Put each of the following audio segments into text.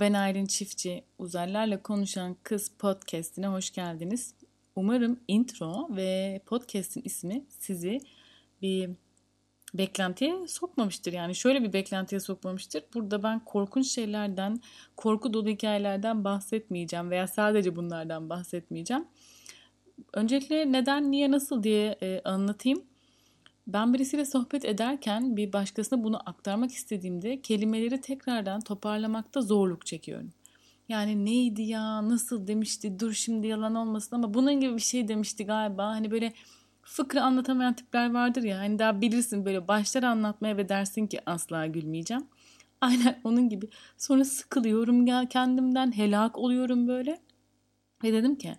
Ben Aylin Çiftçi. Uzaylılarla Konuşan Kız podcastine hoş geldiniz. Umarım intro ve podcast'in ismi sizi bir beklentiye sokmamıştır. Yani şöyle bir beklentiye sokmamıştır. Burada ben korkunç şeylerden, korku dolu hikayelerden bahsetmeyeceğim veya sadece bunlardan bahsetmeyeceğim. Öncelikle neden, niye, nasıl diye e, anlatayım. Ben birisiyle sohbet ederken bir başkasına bunu aktarmak istediğimde kelimeleri tekrardan toparlamakta zorluk çekiyorum. Yani neydi ya, nasıl demişti, dur şimdi yalan olmasın ama bunun gibi bir şey demişti galiba. Hani böyle fıkra anlatamayan tipler vardır ya. Hani daha bilirsin böyle başlar anlatmaya ve dersin ki asla gülmeyeceğim. Aynen onun gibi. Sonra sıkılıyorum ya kendimden helak oluyorum böyle. Ve dedim ki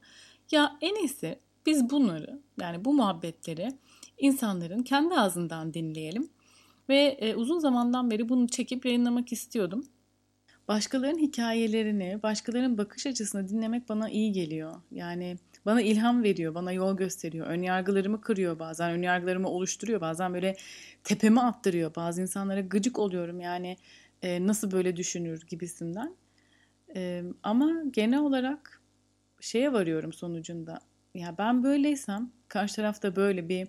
ya en iyisi biz bunları yani bu muhabbetleri insanların kendi ağzından dinleyelim. Ve e, uzun zamandan beri bunu çekip yayınlamak istiyordum. Başkalarının hikayelerini, başkalarının bakış açısını dinlemek bana iyi geliyor. Yani bana ilham veriyor, bana yol gösteriyor. Önyargılarımı kırıyor bazen, önyargılarımı oluşturuyor. Bazen böyle tepeme attırıyor. Bazı insanlara gıcık oluyorum yani e, nasıl böyle düşünür gibisinden. E, ama genel olarak şeye varıyorum sonucunda. Ya ben böyleysem karşı tarafta böyle bir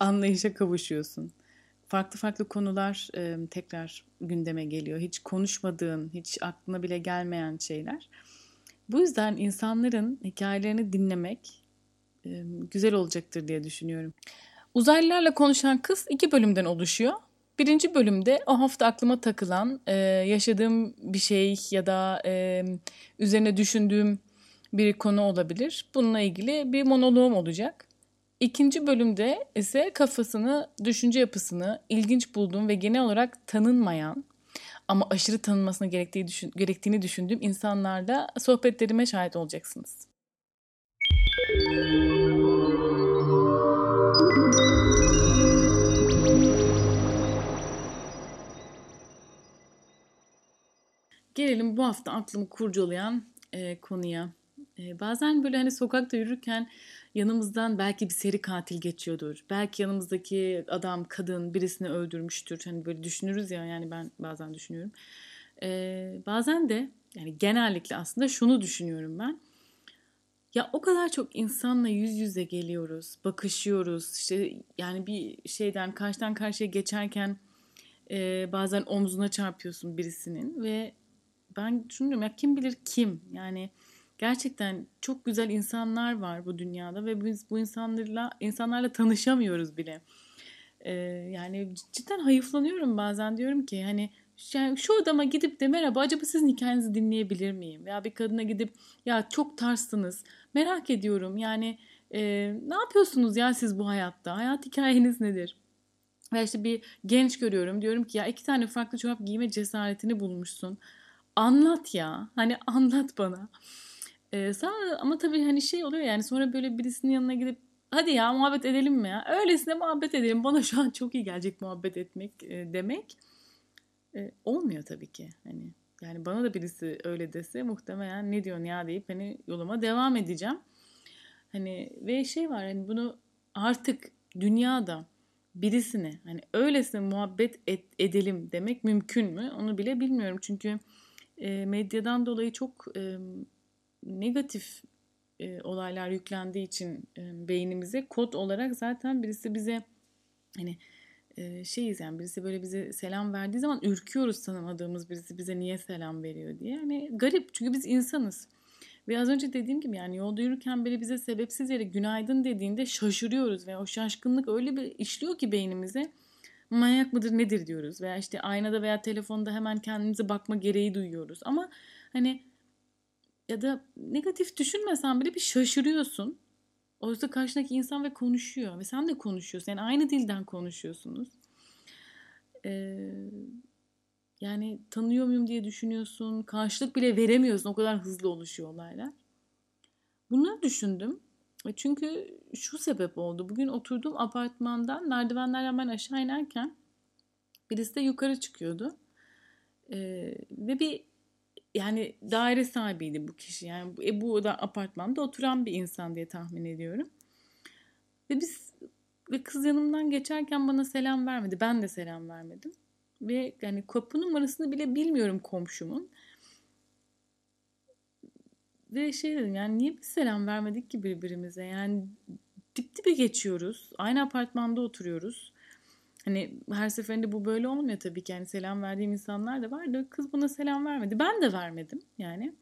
anlayışa kavuşuyorsun. Farklı farklı konular e, tekrar gündeme geliyor. Hiç konuşmadığın, hiç aklına bile gelmeyen şeyler. Bu yüzden insanların hikayelerini dinlemek e, güzel olacaktır diye düşünüyorum. Uzaylılarla konuşan kız iki bölümden oluşuyor. Birinci bölümde o hafta aklıma takılan, e, yaşadığım bir şey ya da e, üzerine düşündüğüm bir konu olabilir. Bununla ilgili bir monoloğum olacak. İkinci bölümde ise kafasını, düşünce yapısını ilginç bulduğum ve genel olarak tanınmayan ama aşırı tanınmasına gerektiği düşün, gerektiğini düşündüğüm insanlarla sohbetlerime şahit olacaksınız. Gelelim bu hafta aklımı kurcalayan e, konuya. E, bazen böyle hani sokakta yürürken yanımızdan belki bir seri katil geçiyordur. Belki yanımızdaki adam, kadın birisini öldürmüştür. Hani böyle düşünürüz ya yani ben bazen düşünüyorum. Ee, bazen de yani genellikle aslında şunu düşünüyorum ben. Ya o kadar çok insanla yüz yüze geliyoruz, bakışıyoruz. İşte yani bir şeyden karşıdan karşıya geçerken e, bazen omzuna çarpıyorsun birisinin ve ben düşünüyorum ya kim bilir kim yani gerçekten çok güzel insanlar var bu dünyada ve biz bu insanlarla insanlarla tanışamıyoruz bile. Ee, yani cidden hayıflanıyorum bazen diyorum ki hani yani şu adama gidip de merhaba acaba sizin hikayenizi dinleyebilir miyim? Veya bir kadına gidip ya çok tarsınız merak ediyorum yani e, ne yapıyorsunuz ya siz bu hayatta? Hayat hikayeniz nedir? Ve işte bir genç görüyorum diyorum ki ya iki tane farklı çorap giyme cesaretini bulmuşsun. Anlat ya hani anlat bana. Ee, sonra ama tabii hani şey oluyor yani sonra böyle birisinin yanına gidip hadi ya muhabbet edelim mi ya? Öylesine muhabbet edelim. Bana şu an çok iyi gelecek muhabbet etmek e, demek. E, olmuyor tabii ki. Hani yani bana da birisi öyle dese muhtemelen ne diyorsun ya deyip hani yoluma devam edeceğim. Hani ve şey var hani bunu artık dünyada birisine hani öylesine muhabbet et, edelim demek mümkün mü? Onu bile bilmiyorum. Çünkü e, medyadan dolayı çok e, negatif e, olaylar yüklendiği için e, beynimize kod olarak zaten birisi bize hani e, şeyiz yani birisi böyle bize selam verdiği zaman ürküyoruz tanımadığımız birisi bize niye selam veriyor diye. Yani garip çünkü biz insanız. Ve az önce dediğim gibi yani yolda yürürken biri bize sebepsiz yere günaydın dediğinde şaşırıyoruz ve o şaşkınlık öyle bir işliyor ki beynimize manyak mıdır nedir diyoruz veya işte aynada veya telefonda hemen kendimize bakma gereği duyuyoruz ama hani ya da negatif düşünmesen bile bir şaşırıyorsun. Oysa karşındaki insan ve konuşuyor ve sen de konuşuyorsun. Yani aynı dilden konuşuyorsunuz. Ee, yani tanıyor muyum diye düşünüyorsun. Karşılık bile veremiyorsun. O kadar hızlı oluşuyor olaylar. Bunları düşündüm. E, çünkü şu sebep oldu. Bugün oturdum apartmandan merdivenlerden ben aşağı inerken birisi de yukarı çıkıyordu. Ee, ve bir yani daire sahibiydi bu kişi. Yani e, bu da apartmanda oturan bir insan diye tahmin ediyorum. Ve biz ve kız yanımdan geçerken bana selam vermedi. Ben de selam vermedim. Ve yani kapı numarasını bile bilmiyorum komşumun. Ve şey dedim yani niye bir selam vermedik ki birbirimize? Yani dip dibe geçiyoruz. Aynı apartmanda oturuyoruz. Hani her seferinde bu böyle olmuyor tabii ki. Yani selam verdiğim insanlar da var da kız buna selam vermedi. Ben de vermedim yani.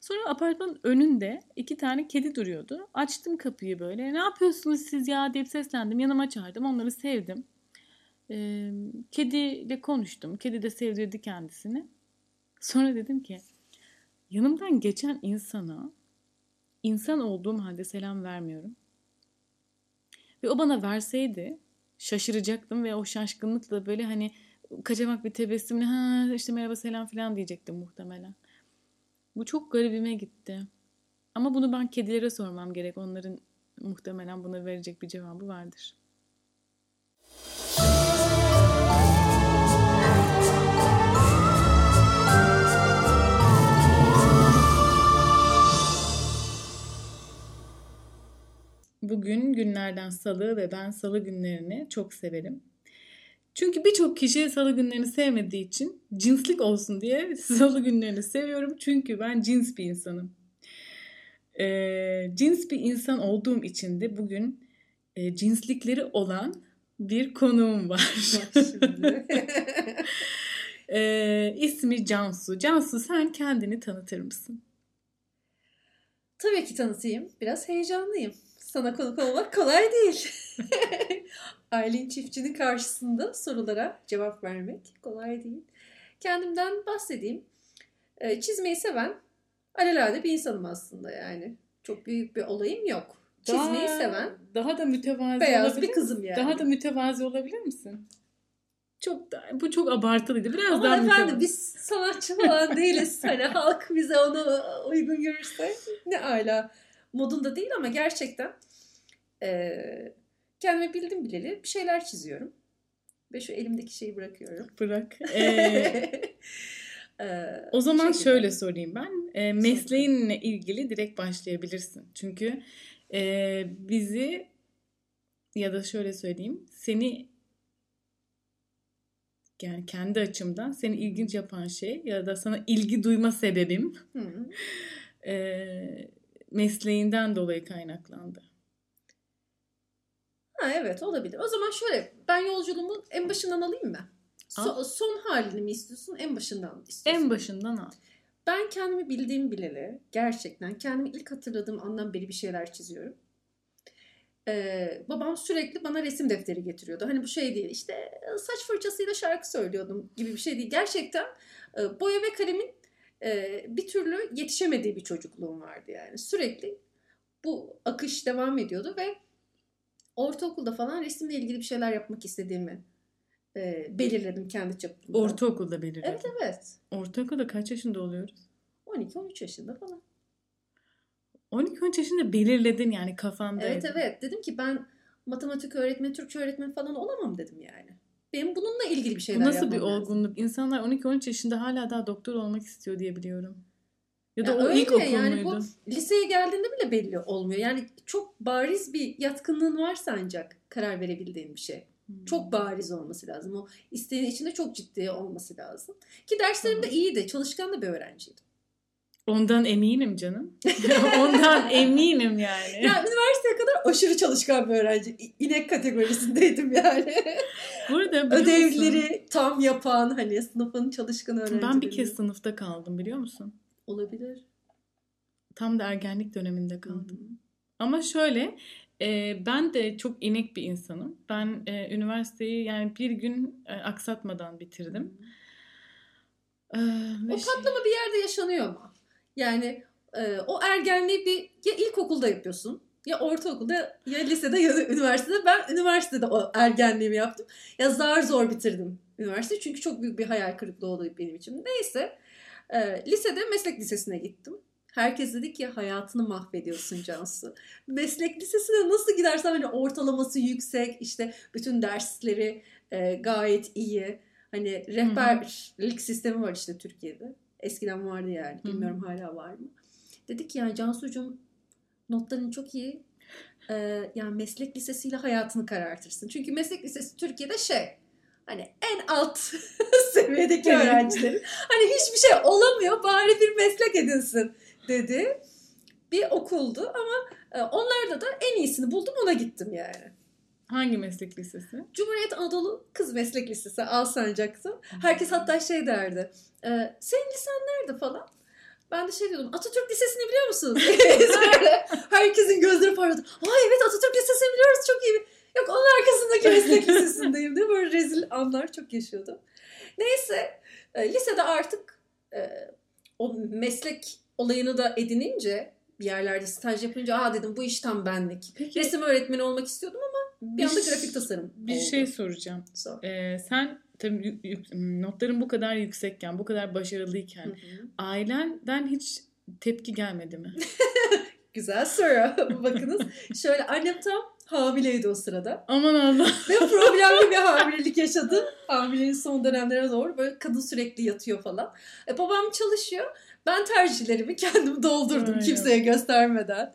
Sonra apartmanın önünde iki tane kedi duruyordu. Açtım kapıyı böyle. Ne yapıyorsunuz siz ya deyip seslendim. Yanıma çağırdım. Onları sevdim. Ee, kediyle konuştum. Kedi de sevdirdi kendisini. Sonra dedim ki yanımdan geçen insana insan olduğum halde selam vermiyorum. Ve o bana verseydi şaşıracaktım ve o şaşkınlıkla böyle hani kaçamak bir tebessümle ha işte merhaba selam falan diyecektim muhtemelen. Bu çok garibime gitti. Ama bunu ben kedilere sormam gerek. Onların muhtemelen buna verecek bir cevabı vardır. Bugün günlerden salı ve ben salı günlerini çok severim. Çünkü birçok kişi salı günlerini sevmediği için cinslik olsun diye salı günlerini seviyorum. Çünkü ben cins bir insanım. E, cins bir insan olduğum için de bugün e, cinslikleri olan bir konuğum var. e, ismi Cansu. Cansu sen kendini tanıtır mısın? Tabii ki tanıtayım. Biraz heyecanlıyım. Sana konuk olmak kolay değil. Aylin Çiftçi'nin karşısında sorulara cevap vermek kolay değil. Kendimden bahsedeyim. Ee, çizmeyi seven alelade bir insanım aslında yani. Çok büyük bir olayım yok. Çizmeyi daha, seven daha da mütevazi beyaz bir kızım yani. Daha da mütevazi olabilir misin? Çok da, bu çok abartılıydı. Biraz Ama daha efendim mütevazi. biz sanatçı falan değiliz. Hani halk bize onu uygun görürse ne ala modunda değil ama gerçekten e, kendime bildim bileli bir şeyler çiziyorum. Ve şu elimdeki şeyi bırakıyorum. Bırak. Ee, o zaman şöyle, şöyle sorayım ben. E, mesleğinle ilgili direkt başlayabilirsin. Çünkü e, bizi ya da şöyle söyleyeyim seni yani kendi açımdan seni ilginç yapan şey ya da sana ilgi duyma sebebim e, mesleğinden dolayı kaynaklandı. Ha evet olabilir. O zaman şöyle ben yolculuğumu en başından alayım mı? So, son halini mi istiyorsun en başından mı istiyorsun? En başından al. Ben kendimi bildiğim bileli gerçekten kendimi ilk hatırladığım andan beri bir şeyler çiziyorum. Ee, babam sürekli bana resim defteri getiriyordu. Hani bu şey değil işte saç fırçasıyla şarkı söylüyordum gibi bir şey değil. Gerçekten e, boya ve kalemin e, bir türlü yetişemediği bir çocukluğum vardı yani. Sürekli bu akış devam ediyordu ve ortaokulda falan resimle ilgili bir şeyler yapmak istediğimi e, belirledim kendi çapımda. Ortaokulda belirledim. Evet evet. Ortaokulda kaç yaşında oluyoruz? 12-13 yaşında falan. 12-13 yaşında belirledin yani kafanda. Evet evet. Dedim ki ben matematik öğretmeni, Türkçe öğretmeni falan olamam dedim yani. Benim bununla ilgili bir şeyler Bu nasıl bir olgunluk? Lazım. İnsanlar 12-13 yaşında hala daha doktor olmak istiyor diye biliyorum. Ya da ya o öyle, ilk okul yani muydu? Bu liseye geldiğinde bile belli olmuyor. Yani çok bariz bir yatkınlığın varsa ancak karar verebildiğin bir şey. Hmm. Çok bariz olması lazım. O isteğin içinde çok ciddi olması lazım. Ki derslerim de iyiydi. Çalışkan da bir öğrenciydim. Ondan eminim canım. Ondan eminim yani. Ya üniversiteye kadar aşırı çalışkan bir öğrenci. İnek kategorisindeydim yani. Burada Ödevleri tam yapan hani sınıfın çalışkan öğrencileri. Ben bir kez sınıfta kaldım biliyor musun? Olabilir. Tam da ergenlik döneminde kaldım. Hı-hı. Ama şöyle e, ben de çok inek bir insanım. Ben e, üniversiteyi yani bir gün e, aksatmadan bitirdim. Ee, o şey... patlama bir yerde yaşanıyor mu? Yani e, o ergenliği bir ya ilkokulda yapıyorsun ya ortaokulda ya lisede ya da üniversitede. Ben üniversitede o ergenliğimi yaptım. Ya zar zor bitirdim üniversiteyi çünkü çok büyük bir hayal kırıklığı oldu benim için. Neyse e, lisede meslek lisesine gittim. Herkes dedi ki hayatını mahvediyorsun Cansu. Meslek lisesine nasıl gidersen hani ortalaması yüksek işte bütün dersleri e, gayet iyi. Hani rehberlik sistemi var işte Türkiye'de. Eskiden vardı yani. Bilmiyorum Hı-hı. hala var mı? Dedik yani Cansu'cum notların çok iyi. Ee, yani meslek lisesiyle hayatını karartırsın. Çünkü meslek lisesi Türkiye'de şey hani en alt seviyedeki öğrencilerin hani hiçbir şey olamıyor bari bir meslek edinsin dedi. bir okuldu ama onlarda da en iyisini buldum ona gittim yani. Hangi meslek lisesi? Cumhuriyet Anadolu Kız Meslek Lisesi Alsancak'ta. Herkes hatta şey derdi. E, senin lisen nerede falan. Ben de şey diyordum Atatürk Lisesi'ni biliyor musunuz? Herkesin gözleri parladı. Aa evet Atatürk Lisesi'ni biliyoruz çok iyi. Yok onun arkasındaki meslek lisesindeyim diye böyle rezil anlar çok yaşıyordum. Neyse e, lisede artık e, o meslek olayını da edinince bir yerlerde staj yapınca aa dedim bu iş tam benlik. Peki, Resim öğretmeni olmak istiyordum ama bir anda grafik tasarım Bir oldu. şey soracağım. Sor. Ee, sen tabii notların bu kadar yüksekken, bu kadar başarılıyken hı hı. ailenden hiç tepki gelmedi mi? Güzel soru. Bakınız şöyle annem tam hamileydi o sırada. Aman Allah. Ve problemli bir hamilelik yaşadı. Hamileliğin son dönemlerine doğru böyle kadın sürekli yatıyor falan. E, babam çalışıyor. Ben tercihlerimi kendim doldurdum Aynen. kimseye göstermeden.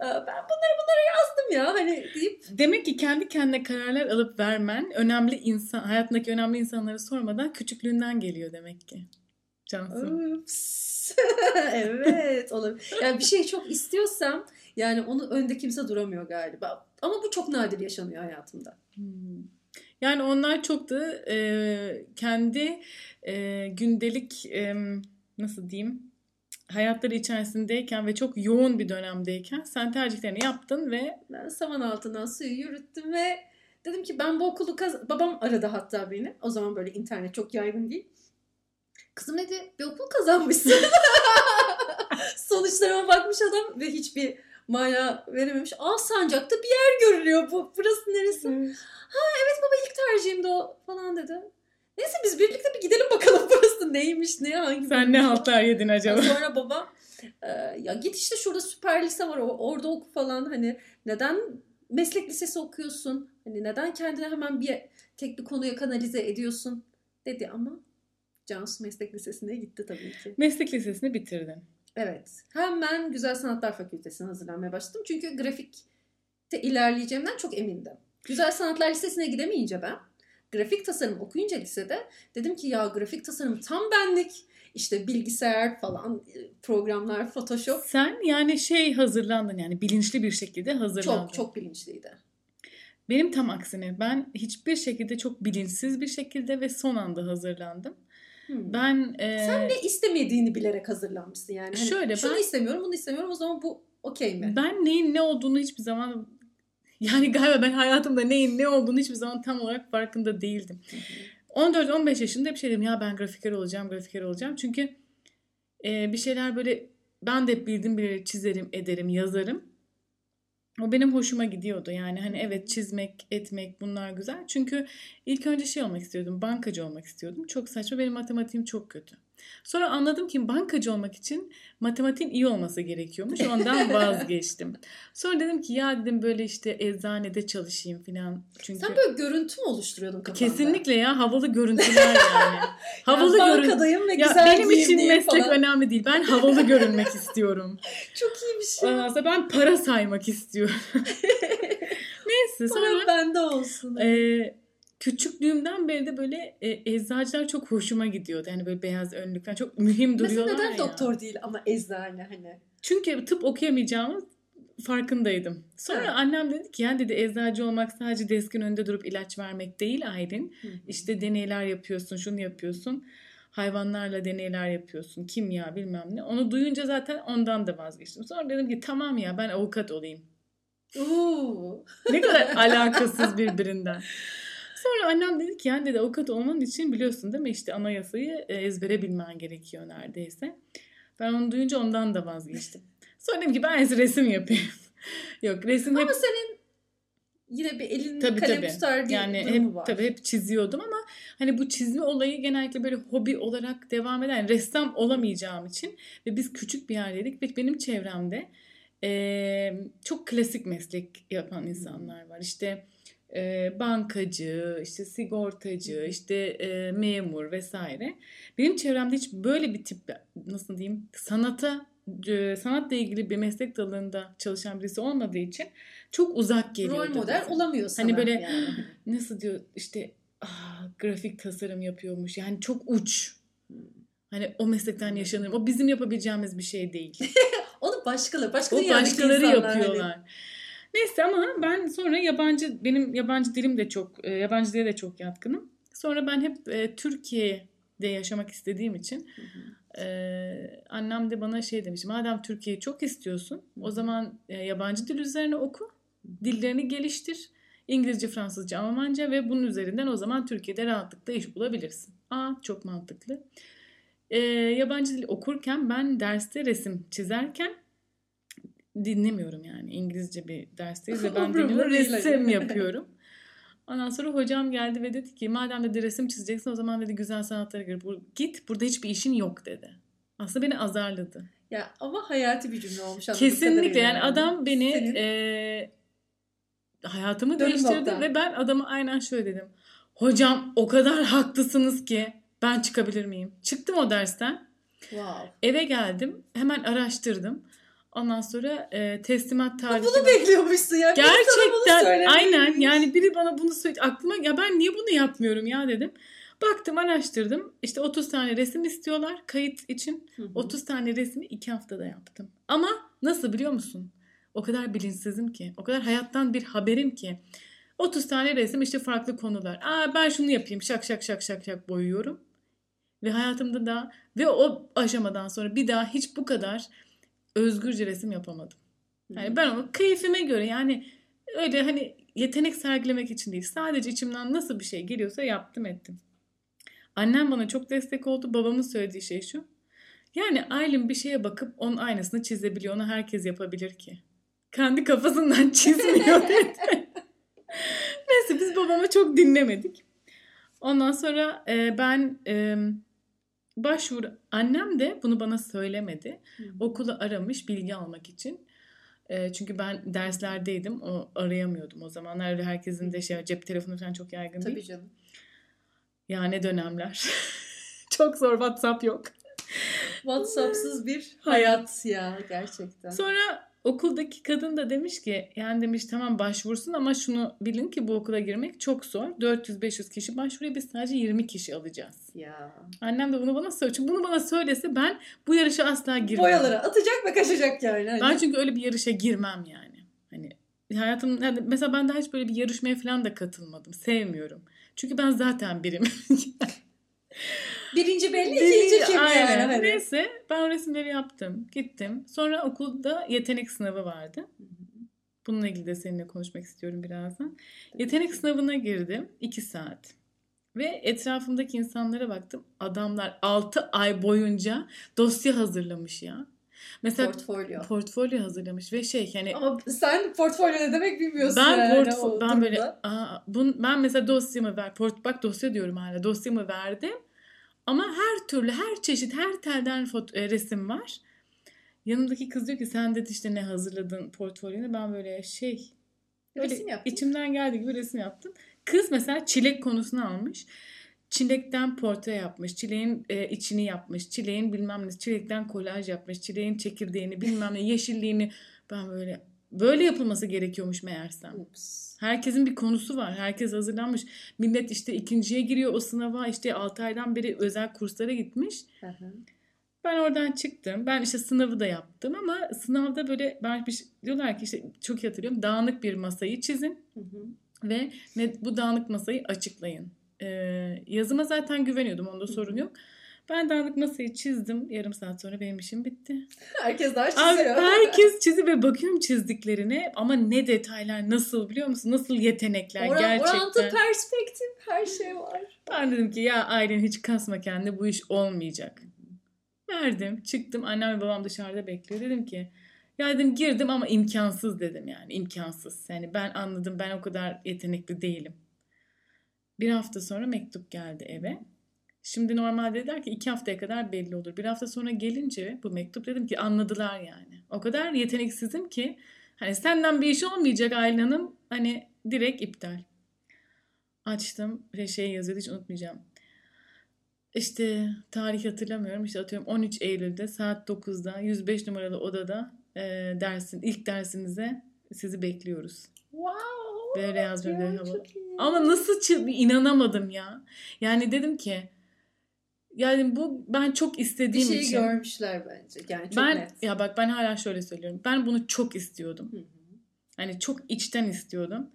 E, ben bunları bunları yazdım ya hani deyip. Demek ki kendi kendine kararlar alıp vermen önemli insan hayatındaki önemli insanları sormadan küçüklüğünden geliyor demek ki. Cansın. evet olabilir. Yani bir şey çok istiyorsam yani onu önde kimse duramıyor galiba. Ama bu çok nadir yaşanıyor hayatımda. Hmm. Yani onlar çok da e, kendi e, gündelik e, nasıl diyeyim hayatları içerisindeyken ve çok yoğun bir dönemdeyken sen tercihlerini yaptın ve ben saman altından suyu yürüttüm ve dedim ki ben bu okulu kaz babam aradı hatta beni. O zaman böyle internet çok yaygın değil. Kızım dedi bir okul kazanmışsın. Sonuçlarıma bakmış adam ve hiçbir maya verememiş. Aa Sancak'ta bir yer görülüyor bu. Burası neresi? Hmm. Ha evet baba ilk tercihimdi o falan dedi. Neyse biz birlikte bir gidelim bakalım burası neymiş ne hangi. Sen ne haltlar yedin acaba? Sonra baba e, ya git işte şurada süper lise var orada oku falan hani neden meslek lisesi okuyorsun? Hani neden kendine hemen bir tek bir konuya kanalize ediyorsun dedi ama Cansu Meslek Lisesi'ne gitti tabii ki. Meslek Lisesi'ni bitirdin. Evet. Hemen Güzel Sanatlar Fakültesi'ne hazırlanmaya başladım. Çünkü grafikte ilerleyeceğimden çok emindim. Güzel Sanatlar Lisesi'ne gidemeyince ben grafik tasarım okuyunca lisede dedim ki ya grafik tasarım tam benlik. İşte bilgisayar falan programlar, Photoshop. Sen yani şey hazırlandın yani bilinçli bir şekilde hazırlandın. Çok çok bilinçliydi. Benim tam aksine ben hiçbir şekilde çok bilinçsiz bir şekilde ve son anda hazırlandım. Hmm. Ben e... sen ne istemediğini bilerek hazırlanmışsın yani. Hani şöyle şunu ben istemiyorum, bunu istemiyorum. O zaman bu okey mi? Ben neyin ne olduğunu hiçbir zaman yani galiba ben hayatımda neyin ne olduğunu hiçbir zaman tam olarak farkında değildim. 14-15 yaşında hep şey dedim ya ben grafiker olacağım, grafiker olacağım. Çünkü e, bir şeyler böyle ben de hep bildiğim bir çizerim, ederim, yazarım. O benim hoşuma gidiyordu. Yani hani evet çizmek, etmek bunlar güzel. Çünkü ilk önce şey olmak istiyordum. Bankacı olmak istiyordum. Çok saçma. Benim matematiğim çok kötü. Sonra anladım ki bankacı olmak için matematiğin iyi olması gerekiyormuş. Ondan vazgeçtim. Sonra dedim ki ya dedim böyle işte eczanede çalışayım falan. Çünkü Sen böyle görüntü mü oluşturuyordun kafanda? Kesinlikle ya havalı görüntüler yani. havalı yani bankadayım ve güzel Benim için meslek falan. önemli değil. Ben havalı görünmek istiyorum. Çok iyi bir şey. Ondan ben para saymak istiyorum. Neyse sonra para bende olsun. E, küçüklüğümden beri de böyle e, eczacılar çok hoşuma gidiyordu. Yani böyle beyaz önlükten çok mühim duruyorlar Mesela neden ya. doktor değil ama eczane hani? Çünkü tıp okuyamayacağımı farkındaydım. Sonra evet. annem dedi ki ya dedi eczacı olmak sadece deskin önünde durup ilaç vermek değil Aydın. İşte deneyler yapıyorsun, şunu yapıyorsun. Hayvanlarla deneyler yapıyorsun. Kimya bilmem ne. Onu duyunca zaten ondan da vazgeçtim. Sonra dedim ki tamam ya ben avukat olayım. Oo. Ne kadar alakasız birbirinden. Sonra annem dedi ki yani dedi avukat olman için biliyorsun değil mi işte anayasayı e, ezbere bilmen gerekiyor neredeyse. Ben onu duyunca ondan da vazgeçtim. Sonra dedim ki ben resim yapayım. Yok resim Ama hep... senin yine bir elin tabii, kalem tabii. tutar bir yani hep, var. Tabii hep çiziyordum ama hani bu çizme olayı genellikle böyle hobi olarak devam eden yani ressam olamayacağım için ve biz küçük bir yerdeydik ve benim çevremde e, çok klasik meslek yapan insanlar var. İşte e, bankacı, işte sigortacı, işte e, memur vesaire. Benim çevremde hiç böyle bir tip nasıl diyeyim sanata e, sanatla ilgili bir meslek dalında çalışan birisi olmadığı için çok uzak geliyor. Rol model bize. olamıyor sana. Hani böyle yani. nasıl diyor işte ah, grafik tasarım yapıyormuş. Yani çok uç. Hani o meslekten yaşanırım. O bizim yapabileceğimiz bir şey değil. Onu başkaları. Başkaları o başkaları yapıyorlar. Hani. Neyse ama ben sonra yabancı benim yabancı dilim de çok e, yabancı dile de çok yatkınım. Sonra ben hep e, Türkiye'de yaşamak istediğim için e, annem de bana şey demiş. Madem Türkiye'yi çok istiyorsun o zaman e, yabancı dil üzerine oku. Dillerini geliştir. İngilizce, Fransızca, Almanca ve bunun üzerinden o zaman Türkiye'de rahatlıkla iş bulabilirsin. Aa çok mantıklı. E, yabancı dil okurken ben derste resim çizerken dinlemiyorum yani. İngilizce bir dersteyiz ve ben dinliyorum resim yapıyorum. Ondan sonra hocam geldi ve dedi ki madem dedi resim çizeceksin o zaman dedi güzel sanatlara gir. Git burada hiçbir işin yok dedi. Aslında beni azarladı. Ya ama hayati bir cümle olmuş. Kesinlikle yani, yani adam beni Senin... e, hayatımı Dönüm değiştirdi nokta. ve ben adama aynen şöyle dedim. Hocam o kadar haklısınız ki ben çıkabilir miyim? Çıktım o dersten. Wow. Eve geldim hemen araştırdım. Ondan sonra e, teslimat tarihi. Bunu bekliyormuşsun ya. Gerçekten aynen yani biri bana bunu söyledi. Aklıma ya ben niye bunu yapmıyorum ya dedim. Baktım araştırdım. İşte 30 tane resim istiyorlar kayıt için. Hı hı. 30 tane resmi 2 haftada yaptım. Ama nasıl biliyor musun? O kadar bilinçsizim ki. O kadar hayattan bir haberim ki. 30 tane resim işte farklı konular. Aa ben şunu yapayım şak şak şak şak şak boyuyorum. Ve hayatımda da ve o aşamadan sonra bir daha hiç bu kadar özgürce resim yapamadım. Yani ben onu keyfime göre yani öyle hani yetenek sergilemek için değil. Sadece içimden nasıl bir şey geliyorsa yaptım ettim. Annem bana çok destek oldu. Babamın söylediği şey şu. Yani Aylin bir şeye bakıp onun aynısını çizebiliyor. Onu herkes yapabilir ki. Kendi kafasından çizmiyor dedi. Neyse biz babama çok dinlemedik. Ondan sonra e, ben e, başvur annem de bunu bana söylemedi. Hı. Okulu aramış bilgi almak için. E, çünkü ben derslerdeydim. O arayamıyordum o zamanlar. Öyle herkesin de şey cep telefonu falan çok yaygın Tabii değil. Tabii canım. Ya ne dönemler. çok zor WhatsApp yok. WhatsApp'sız bir hayat ya gerçekten. Sonra okuldaki kadın da demiş ki yani demiş tamam başvursun ama şunu bilin ki bu okula girmek çok zor. 400-500 kişi başvuruyor biz sadece 20 kişi alacağız. Ya. Annem de bunu bana söylüyor. Çünkü bunu bana söylese ben bu yarışa asla girmem. Boyaları atacak ve kaçacak yani. Hani. Ben çünkü öyle bir yarışa girmem yani. Hani hayatım yani mesela ben daha hiç böyle bir yarışmaya falan da katılmadım. Sevmiyorum. Çünkü ben zaten birim. Birinci belli, ikinci kim aynen. yani. Hani. Neyse ben o resimleri yaptım. Gittim. Sonra okulda yetenek sınavı vardı. Bununla ilgili de seninle konuşmak istiyorum birazdan. Yetenek sınavına girdim. iki saat. Ve etrafımdaki insanlara baktım. Adamlar 6 ay boyunca dosya hazırlamış ya. Mesela portfolyo. Portfolyo hazırlamış ve şey yani Ama sen portfolyo ne demek bilmiyorsun ben yani. Portfo- ben böyle aa, bun, ben mesela dosyamı ver. Port, bak dosya diyorum hala. Dosyamı verdim. Ama her türlü, her çeşit, her telden e, resim var. Yanımdaki kız diyor ki sen de işte ne hazırladın portfolyonu. Ben böyle şey böyle resim yaptım. içimden geldiği gibi resim yaptım. Kız mesela çilek konusunu almış. Çilekten portre yapmış, çileğin e, içini yapmış, çileğin bilmem ne, çilekten kolaj yapmış, çileğin çekirdeğini bilmem ne, yeşilliğini ben böyle böyle yapılması gerekiyormuş meğersem. Ups. Herkesin bir konusu var. Herkes hazırlanmış. Millet işte ikinciye giriyor o sınava. işte 6 aydan beri özel kurslara gitmiş. Hı hı. Ben oradan çıktım. Ben işte sınavı da yaptım ama sınavda böyle ben bir şey, diyorlar ki işte çok iyi hatırlıyorum. Dağınık bir masayı çizin. Hı hı. Ve bu dağınık masayı açıklayın. Ee, yazıma zaten güveniyordum. Onda sorun yok. Ben dağınık masayı çizdim. Yarım saat sonra benim işim bitti. Herkes daha çiziyor. Abi, herkes çizi ve bakıyorum çizdiklerine ama ne detaylar nasıl biliyor musun? Nasıl yetenekler Oran, gerçekten. Orantı, perspektif her şey var. Ben dedim ki ya Aylin hiç kasma kendine bu iş olmayacak. Verdim çıktım annem ve babam dışarıda bekliyor. Dedim ki ya dedim girdim ama imkansız dedim yani imkansız. Yani ben anladım ben o kadar yetenekli değilim. Bir hafta sonra mektup geldi eve. Şimdi normalde dediler ki iki haftaya kadar belli olur. Bir hafta sonra gelince bu mektup dedim ki anladılar yani. O kadar yeteneksizim ki hani senden bir iş olmayacak Aylin Hanım hani direkt iptal. Açtım ve şey yazıyordu hiç unutmayacağım. İşte tarih hatırlamıyorum. İşte atıyorum 13 Eylül'de saat 9'da 105 numaralı odada e, dersin ilk dersinize sizi bekliyoruz. Wow. Böyle yazmıyor. Ama nasıl inanamadım ya. Yani dedim ki yani bu ben çok istediğim bir şeyi için. görmüşler bence. Yani çok ben net. ya bak ben hala şöyle söylüyorum. Ben bunu çok istiyordum. Hı hı. Hani çok içten istiyordum.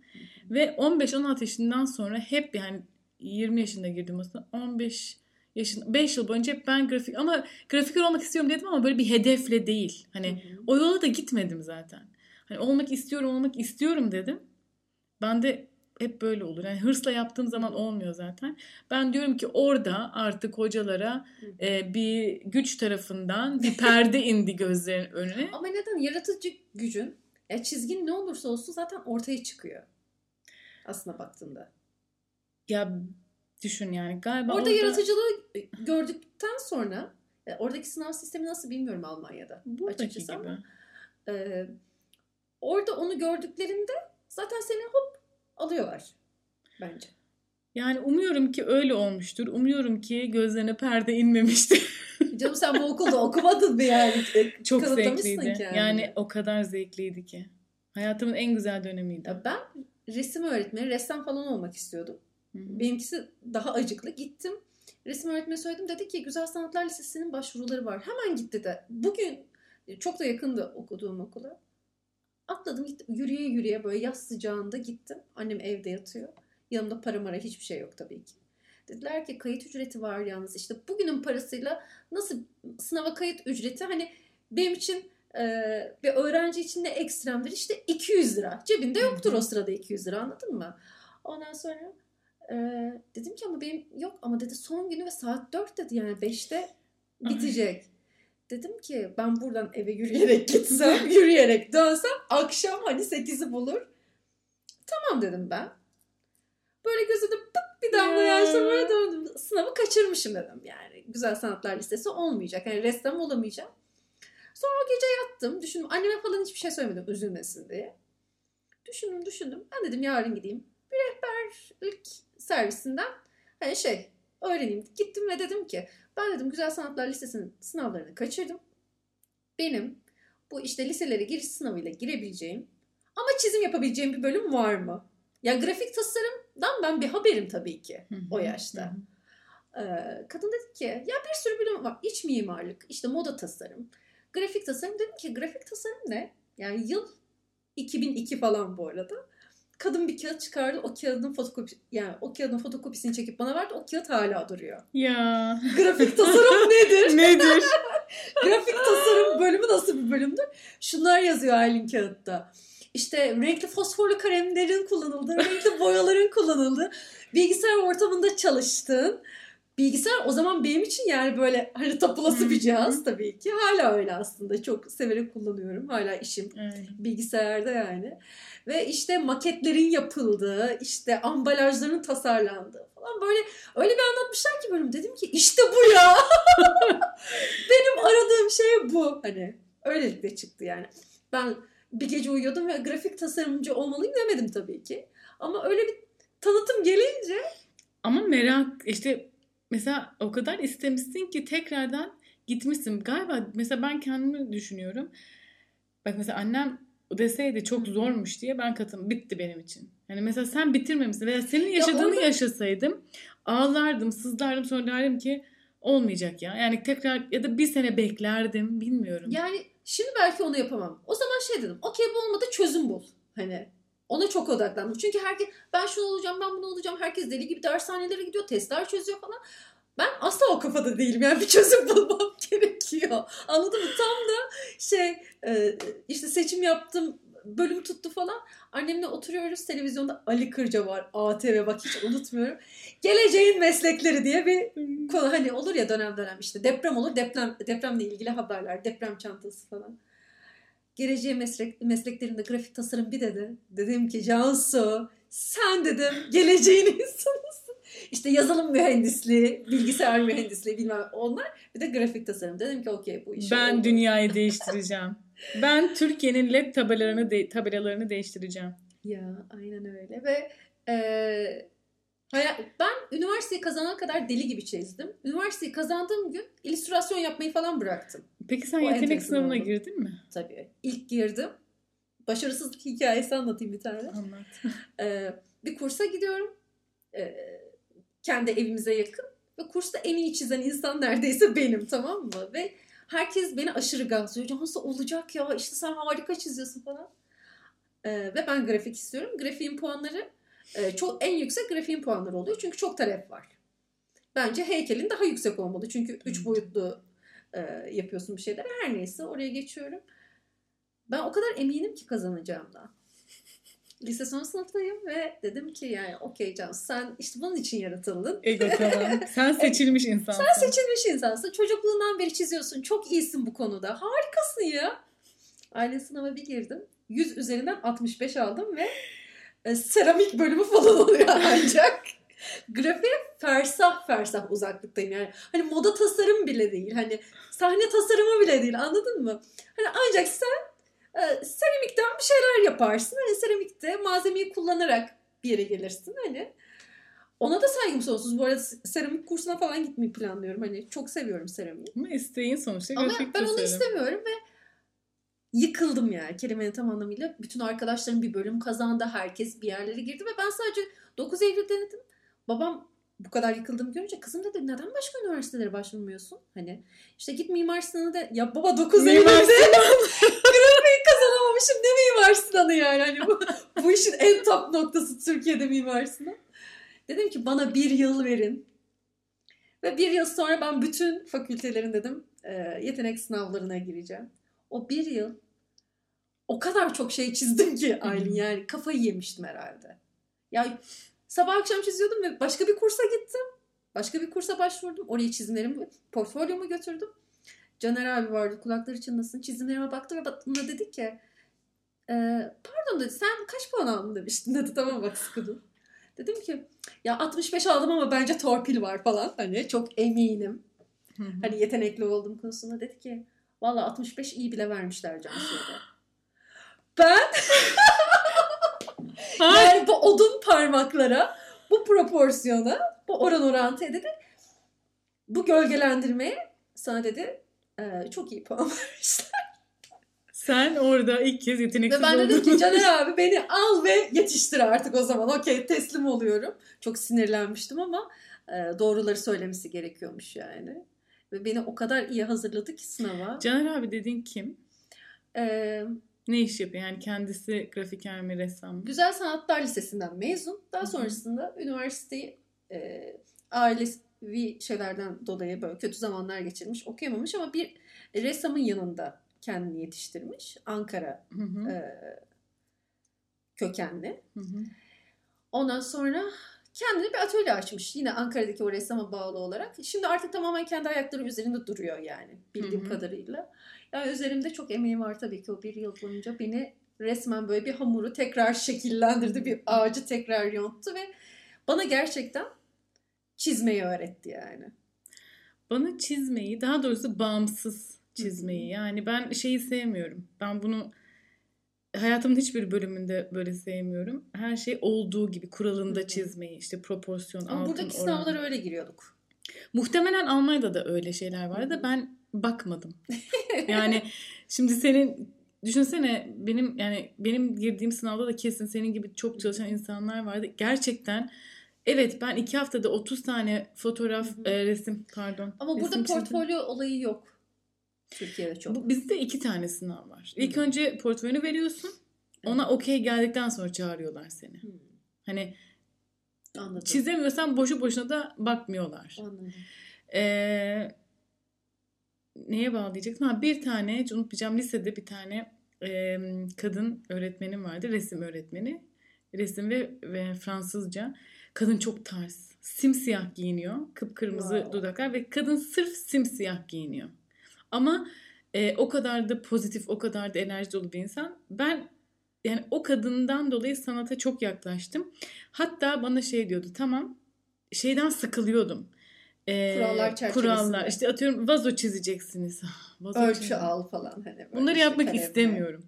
Ve 15-16 yaşından sonra hep yani 20 yaşında girdim aslında. 15 yaşında 5 yıl boyunca hep ben grafik ama grafiker olmak istiyorum dedim ama böyle bir hedefle değil. Hani Hı hı. o yola da gitmedim zaten. Hani olmak istiyorum, olmak istiyorum dedim. Ben de hep böyle olur. Yani hırsla yaptığım zaman olmuyor zaten. Ben diyorum ki orada artık hocalara e, bir güç tarafından bir perde indi gözlerin önüne. Ama neden? Yaratıcı gücün ya çizgin ne olursa olsun zaten ortaya çıkıyor. Aslına baktığında. Ya düşün yani galiba Orada yaratıcılığı gördükten sonra e, oradaki sınav sistemi nasıl bilmiyorum Almanya'da. buradaki açıkçası gibi. ama. Ee, orada onu gördüklerinde zaten seni hop alıyorlar bence. Yani umuyorum ki öyle olmuştur. Umuyorum ki gözlerine perde inmemiştir. Canım sen bu okulda okumadın mı yani? E, Çok zevkliydi. kendini. Yani o kadar zevkliydi ki. Hayatımın en güzel dönemiydi. Ya ben resim öğretmeni, ressam falan olmak istiyordum. Hı hı. Benimkisi daha acıklı. Gittim resim öğretmeni söyledim. Dedi ki Güzel Sanatlar Lisesi'nin başvuruları var. Hemen gitti de. Bugün çok da yakındı okuduğum okula. Atladım gittim. Yürüye yürüye böyle yaz sıcağında gittim. Annem evde yatıyor. Yanımda para mara hiçbir şey yok tabii ki. Dediler ki kayıt ücreti var yalnız. İşte bugünün parasıyla nasıl sınava kayıt ücreti hani benim için e, bir öğrenci için de ekstremdir. İşte 200 lira. Cebinde yoktur o sırada 200 lira anladın mı? Ondan sonra e, dedim ki ama benim yok ama dedi son günü ve saat 4 dedi yani 5'te bitecek. Dedim ki ben buradan eve yürüyerek gitsem, yürüyerek dönsem akşam hani 8'i bulur. Tamam dedim ben. Böyle gözümde pıt bir damla Ya. yaşla böyle döndüm. Sınavı kaçırmışım dedim yani. Güzel Sanatlar Lisesi olmayacak. Yani ressam olamayacağım. Sonra o gece yattım. Düşündüm. Anneme falan hiçbir şey söylemedim üzülmesin diye. Düşündüm düşündüm. Ben dedim yarın gideyim. Bir rehberlik servisinden hani şey öğreneyim. Gittim ve dedim ki ben dedim Güzel Sanatlar Lisesi'nin sınavlarını kaçırdım. Benim bu işte liselere giriş sınavıyla girebileceğim ama çizim yapabileceğim bir bölüm var mı? Ya grafik tasarımdan ben bir haberim tabii ki o yaşta. Ee, kadın dedi ki ya bir sürü bölüm var. İç mimarlık, işte moda tasarım, grafik tasarım. Dedim ki grafik tasarım ne? Yani yıl 2002 falan bu arada. Kadın bir kağıt çıkardı. O kağıdın fotokopi yani o kağıdın fotokopisini çekip bana verdi. O kağıt hala duruyor. Ya Grafik tasarım nedir? nedir? Grafik tasarım bölümü nasıl bir bölümdür? Şunlar yazıyor Aylin kağıtta. İşte renkli fosforlu kalemlerin kullanıldığı, renkli boyaların kullanıldığı, bilgisayar ortamında çalıştığın. Bilgisayar o zaman benim için yani böyle hani tapulası bir cihaz tabii ki. Hala öyle aslında. Çok severek kullanıyorum. Hala işim Evet. bilgisayarda yani. Ve işte maketlerin yapıldığı, işte ambalajların tasarlandığı falan böyle öyle bir anlatmışlar ki bölüm. Dedim ki işte bu ya. Benim aradığım şey bu. Hani öylelikle çıktı yani. Ben bir gece uyuyordum ve grafik tasarımcı olmalıyım demedim tabii ki. Ama öyle bir tanıtım gelince Ama merak işte mesela o kadar istemişsin ki tekrardan gitmişsin. Galiba mesela ben kendimi düşünüyorum. Bak mesela annem deseydi çok zormuş diye ben katım bitti benim için. Yani mesela sen bitirmemişsin veya senin yaşadığını orada- yaşasaydım ağlardım, sızlardım sonra derdim ki olmayacak ya. Yani tekrar ya da bir sene beklerdim bilmiyorum. yani şimdi belki onu yapamam. O zaman şey dedim. Okey bu olmadı çözüm bul. Hani ona çok odaklandım. Çünkü herkes ben şunu olacağım ben bunu olacağım. Herkes deli gibi dershanelere gidiyor. Testler çözüyor falan. Ben asla o kafada değilim. Yani bir çözüm bulmam gerekiyor. Anladın mı? Tam da şey e, işte seçim yaptım bölüm tuttu falan. Annemle oturuyoruz televizyonda Ali Kırca var. ATV bak hiç unutmuyorum. Geleceğin meslekleri diye bir konu hani olur ya dönem dönem işte deprem olur deprem depremle ilgili haberler deprem çantası falan. Geleceğin meslek, mesleklerinde grafik tasarım bir dedi. Dedim ki Cansu sen dedim geleceğin insanısın. İşte yazılım mühendisliği, bilgisayar mühendisliği bilmem onlar. Bir de grafik tasarım. Dedim ki okey bu iş Ben oldu. dünyayı değiştireceğim. Ben Türkiye'nin led tabelalarını de- tabelalarını değiştireceğim. Ya aynen öyle ve e, ben üniversiteyi kazanana kadar deli gibi çizdim. Üniversiteyi kazandığım gün illüstrasyon yapmayı falan bıraktım. Peki sen O yetenek sınavına oldu. girdin mi? Tabii. İlk girdim. Başarısızlık hikayesi anlatayım bir tane. Anlat. Ee, bir kursa gidiyorum. Ee, kendi evimize yakın. Ve kursta en iyi çizen insan neredeyse benim tamam mı? Ve herkes beni aşırı gazlıyor. Nasıl olacak ya işte sen harika çiziyorsun falan. Ee, ve ben grafik istiyorum. Grafiğin puanları e, çok en yüksek grafiğin puanları oluyor. Çünkü çok talep var. Bence heykelin daha yüksek olmalı. Çünkü üç boyutlu e, yapıyorsun bir şeyler. Her neyse oraya geçiyorum. Ben o kadar eminim ki kazanacağımdan. Lise son sınıftayım ve dedim ki yani okey Can sen işte bunun için yaratıldın. Ego tamam. Sen seçilmiş insansın. Sen seçilmiş insansın. Çocukluğundan beri çiziyorsun. Çok iyisin bu konuda. Harikasın ya. Aile sınava bir girdim. 100 üzerinden 65 aldım ve e, seramik bölümü falan oluyor ancak. Grafiğe fersah fersah uzaklıktayım yani. Hani moda tasarım bile değil. Hani sahne tasarımı bile değil anladın mı? Hani ancak sen e, seramikten bir şeyler yaparsın. Hani seramikte malzemeyi kullanarak bir yere gelirsin. Hani ona da saygım sonsuz. Bu arada seramik kursuna falan gitmeyi planlıyorum. Hani çok seviyorum seramiği. Ama isteğin sonuçta Ama ben onu istemiyorum ve yıkıldım yani kelimenin tam anlamıyla. Bütün arkadaşlarım bir bölüm kazandı. Herkes bir yerlere girdi ve ben sadece 9 Eylül denedim. Babam bu kadar yıkıldım görünce kızım dedi neden başka üniversitelere başvurmuyorsun? Hani işte git mimar sınavı da ya baba 9 Eylül'de grafiği kazanamamışım ne mimar sınavı yani hani bu, bu işin en top noktası Türkiye'de mimar sınavı. Dedim ki bana bir yıl verin. Ve bir yıl sonra ben bütün fakültelerin dedim yetenek sınavlarına gireceğim. O bir yıl o kadar çok şey çizdim ki Aylin yani kafayı yemiştim herhalde. Ya sabah akşam çiziyordum ve başka bir kursa gittim. Başka bir kursa başvurdum. Oraya çizimlerimi, portfolyomu götürdüm. Caner abi vardı kulakları çınlasın. Çizimlerime baktı ve bana dedi ki e, pardon dedi sen kaç puan aldın demiştin dedi tamam bak sıkıldım. Dedim ki ya 65 aldım ama bence torpil var falan. Hani çok eminim. hani yetenekli olduğum konusunda dedi ki Valla 65 iyi bile vermişler Cansu'ya Ben yani bu odun parmaklara, bu proporsiyona, bu oran orantıya dedi. Bu gölgelendirmeye sana dedi e, çok iyi puan vermişler. Sen orada ilk kez yeteneksiz Ve ben dedim ki Caner abi beni al ve yetiştir artık o zaman. Okey teslim oluyorum. Çok sinirlenmiştim ama e, doğruları söylemesi gerekiyormuş yani. Ve beni o kadar iyi hazırladı ki sınava. Caner abi dediğin kim? Ee, ne iş yapıyor? Yani kendisi grafiker mi, ressam mı? Güzel Sanatlar Lisesi'nden mezun. Daha sonrasında Hı-hı. üniversiteyi e, ailevi şeylerden dolayı böyle kötü zamanlar geçirmiş, okuyamamış ama bir ressamın yanında kendini yetiştirmiş. Ankara e, kökenli. Hı-hı. Ondan sonra kendine bir atölye açmış. Yine Ankara'daki o ressama bağlı olarak. Şimdi artık tamamen kendi ayakları üzerinde duruyor yani bildiğim Hı-hı. kadarıyla. Yani üzerimde çok emeği var tabii ki o bir yıl boyunca. Beni resmen böyle bir hamuru tekrar şekillendirdi. Bir ağacı tekrar yonttu ve bana gerçekten çizmeyi öğretti yani. Bana çizmeyi daha doğrusu bağımsız çizmeyi. Yani ben şeyi sevmiyorum. Ben bunu hayatımın hiçbir bölümünde böyle sevmiyorum. Her şey olduğu gibi kuralında çizmeyi işte proporsiyon Ama altın buradaki oran. sınavlara öyle giriyorduk. Muhtemelen Almanya'da da öyle şeyler vardı da ben bakmadım. yani şimdi senin düşünsene benim yani benim girdiğim sınavda da kesin senin gibi çok çalışan insanlar vardı. Gerçekten evet ben iki haftada 30 tane fotoğraf e, resim pardon. Ama resim burada portfolyo çizdim. olayı yok. Türkiye'de çok. Bu, bizde iki tane sınav var. İlk hmm. önce portföyünü veriyorsun. Ona okey geldikten sonra çağırıyorlar seni. Hmm. Hani Anladım. çizemiyorsan boşu boşuna da bakmıyorlar. Anladım. Ee, neye bağlayacaktım? Ha, bir tane hiç unutmayacağım lisede bir tane e, kadın öğretmenim vardı. Resim öğretmeni. Resim ve, ve Fransızca. Kadın çok tarz. Simsiyah giyiniyor. Kıpkırmızı wow. dudaklar ve kadın sırf simsiyah giyiniyor. Ama e, o kadar da pozitif, o kadar da enerji dolu bir insan. Ben yani o kadından dolayı sanata çok yaklaştım. Hatta bana şey diyordu tamam şeyden sıkılıyordum. Ee, kurallar çerçevesinde. Kurallar işte atıyorum vazo çizeceksiniz. Vazo Ölçü çizeceğim. al falan. Hani Bunları şey yapmak kalemle. istemiyorum.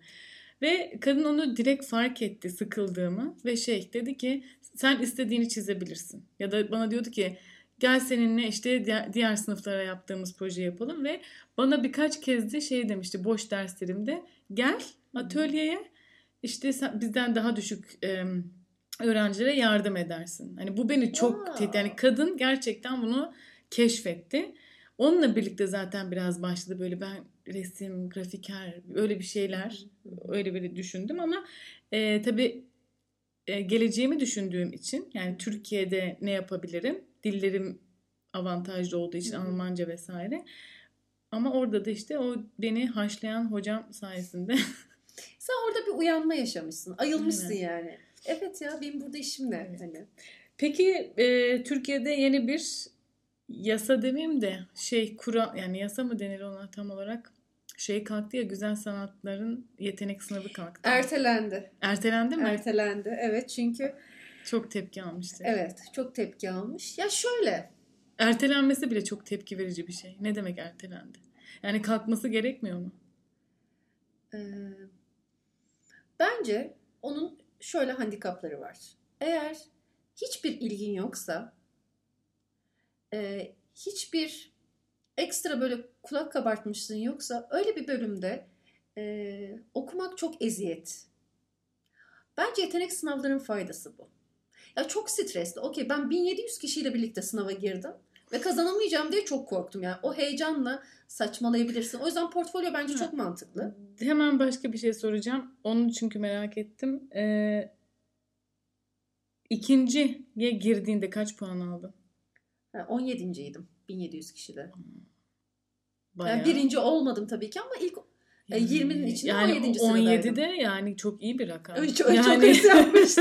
Ve kadın onu direkt fark etti sıkıldığımı ve şey dedi ki sen istediğini çizebilirsin. Ya da bana diyordu ki gel seninle işte diğer sınıflara yaptığımız proje yapalım ve bana birkaç kez de şey demişti boş derslerimde gel atölyeye işte sen, bizden daha düşük e, öğrencilere yardım edersin. Hani bu beni çok wow. yani kadın gerçekten bunu keşfetti. Onunla birlikte zaten biraz başladı böyle ben resim, grafiker öyle bir şeyler öyle bir düşündüm ama e, tabii e, geleceğimi düşündüğüm için yani Türkiye'de ne yapabilirim? Dillerim avantajlı olduğu için Almanca vesaire. Ama orada da işte o beni haşlayan hocam sayesinde. Sen orada bir uyanma yaşamışsın. Ayılmışsın Aynen. yani. Evet ya benim burada işim ne? Evet. Hani. Peki e, Türkiye'de yeni bir yasa demeyeyim de şey kural yani yasa mı denir ona tam olarak şey kalktı ya güzel sanatların yetenek sınavı kalktı. Ertelendi. Ertelendi mi? Ertelendi evet çünkü çok tepki almıştı. Evet çok tepki almış. Ya şöyle. Ertelenmesi bile çok tepki verici bir şey. Ne demek ertelendi? Yani kalkması gerekmiyor mu? Ee, bence onun şöyle handikapları var. Eğer hiçbir ilgin yoksa e, hiçbir ekstra böyle kulak kabartmışsın yoksa öyle bir bölümde e, okumak çok eziyet. Bence yetenek sınavlarının faydası bu. Ya çok stresli. Okey ben 1700 kişiyle birlikte sınava girdim ve kazanamayacağım diye çok korktum. Yani o heyecanla saçmalayabilirsin. O yüzden portfolyo bence çok mantıklı. Hemen başka bir şey soracağım. Onu çünkü merak ettim. Ee, ikinciye girdiğinde kaç puan aldın? 17.ydim 1700 kişide. Bayağı. Yani birinci olmadım tabii ki ama ilk e, yani 20'nin içinde yani 17. sıradaydım. 17'de yani çok iyi bir rakam. Çok, yani... çok hırs yapmış.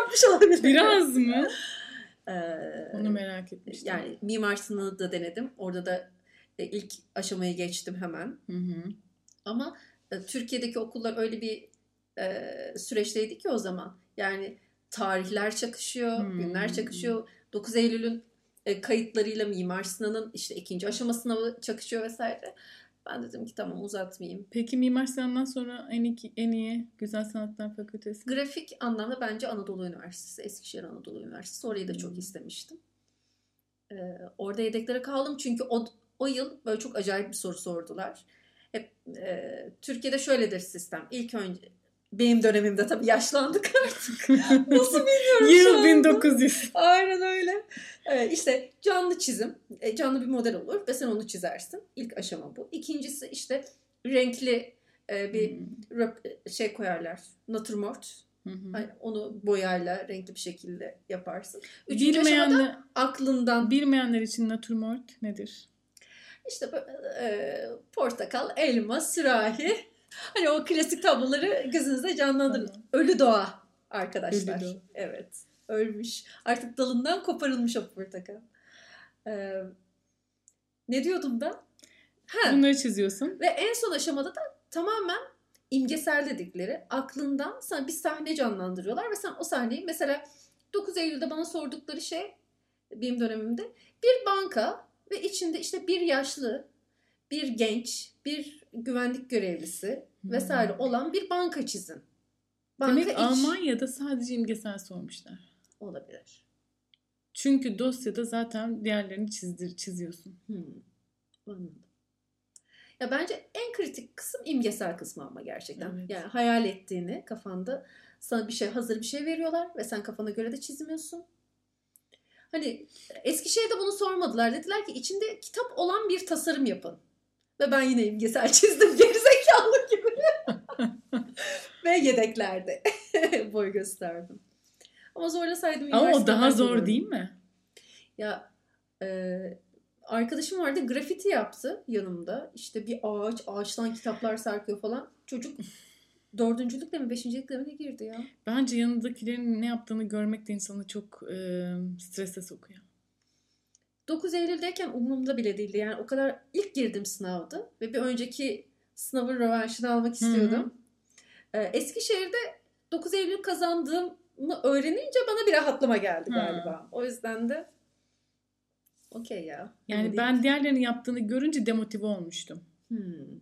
Yapmış olabilir. Biraz mı? Ee, Onu merak etmiştim. Yani Mimar Sinan'ı da denedim. Orada da e, ilk aşamayı geçtim hemen. Hı hı. Ama e, Türkiye'deki okullar öyle bir e, süreçteydi ki o zaman. Yani tarihler çakışıyor, hmm. günler çakışıyor. 9 Eylül'ün e, kayıtlarıyla Mimar Sinan'ın işte ikinci aşama sınavı çakışıyor vesaire. Ben dedim ki tamam uzatmayayım. Peki Mimar Sinan'dan sonra en iyi, en iyi Güzel Sanatlar Fakültesi? Grafik anlamda bence Anadolu Üniversitesi, Eskişehir Anadolu Üniversitesi. Orayı da çok hmm. istemiştim. Ee, orada yedeklere kaldım çünkü o, o yıl böyle çok acayip bir soru sordular. Hep e, Türkiye'de şöyledir sistem. İlk önce benim dönemimde tabii yaşlandık artık. Nasıl bilmiyorum Yıl 1900. Aynen öyle. Evet, işte canlı çizim. E, canlı bir model olur ve sen onu çizersin. İlk aşama bu. İkincisi işte renkli e, bir hmm. şey koyarlar. Natürmort. Hı. onu boyayla renkli bir şekilde yaparsın. Üçüncü Bilmeyenler, aşamada aklından. Bilmeyenler için natürmort nedir? İşte e, portakal, elma, sürahi. Hani o klasik tabloları gözünüzde canlandırın. Tamam. Ölü doğa arkadaşlar. Ölü doğa. Evet. Ölmüş. Artık dalından koparılmış o portakal. Ee, ne diyordum da? Ha. Bunları çiziyorsun. Ve en son aşamada da tamamen imgesel dedikleri aklından sana bir sahne canlandırıyorlar ve sen o sahneyi mesela 9 Eylül'de bana sordukları şey benim dönemimde bir banka ve içinde işte bir yaşlı, bir genç, bir güvenlik görevlisi vesaire hmm. olan bir banka çizin. Banka Demek iç... Almanya'da sadece imgesel sormuşlar. Olabilir. Çünkü dosyada zaten diğerlerini çizdir, çiziyorsun. Hmm. Anladım. Ya bence en kritik kısım imgesel kısmı ama gerçekten. Evet. Yani hayal ettiğini kafanda sana bir şey hazır bir şey veriyorlar ve sen kafana göre de çizmiyorsun. Hani Eskişehir'de bunu sormadılar. Dediler ki içinde kitap olan bir tasarım yapın. Ve ben yine imgesel çizdim gerizekalı gibi. Ve yedeklerde boy gösterdim. Ama zorlasaydım Ama o daha zor olurum. değil mi? Ya e, arkadaşım vardı grafiti yaptı yanımda. İşte bir ağaç, ağaçtan kitaplar sarkıyor falan. Çocuk dördüncülükle mi beşincilikle mi ne girdi ya? Bence yanındakilerin ne yaptığını görmek de insanı çok e, strese sokuyor. 9 Eylül'deyken umurumda bile değildi. Yani o kadar ilk girdim sınavdı ve bir önceki sınavın rövanşını almak istiyordum. Ee, Eskişehir'de 9 Eylül kazandığımı öğrenince bana bir rahatlama geldi galiba. Hmm. O yüzden de okey ya. Yani ben diğerlerinin yaptığını görünce demotive olmuştum. Hmm.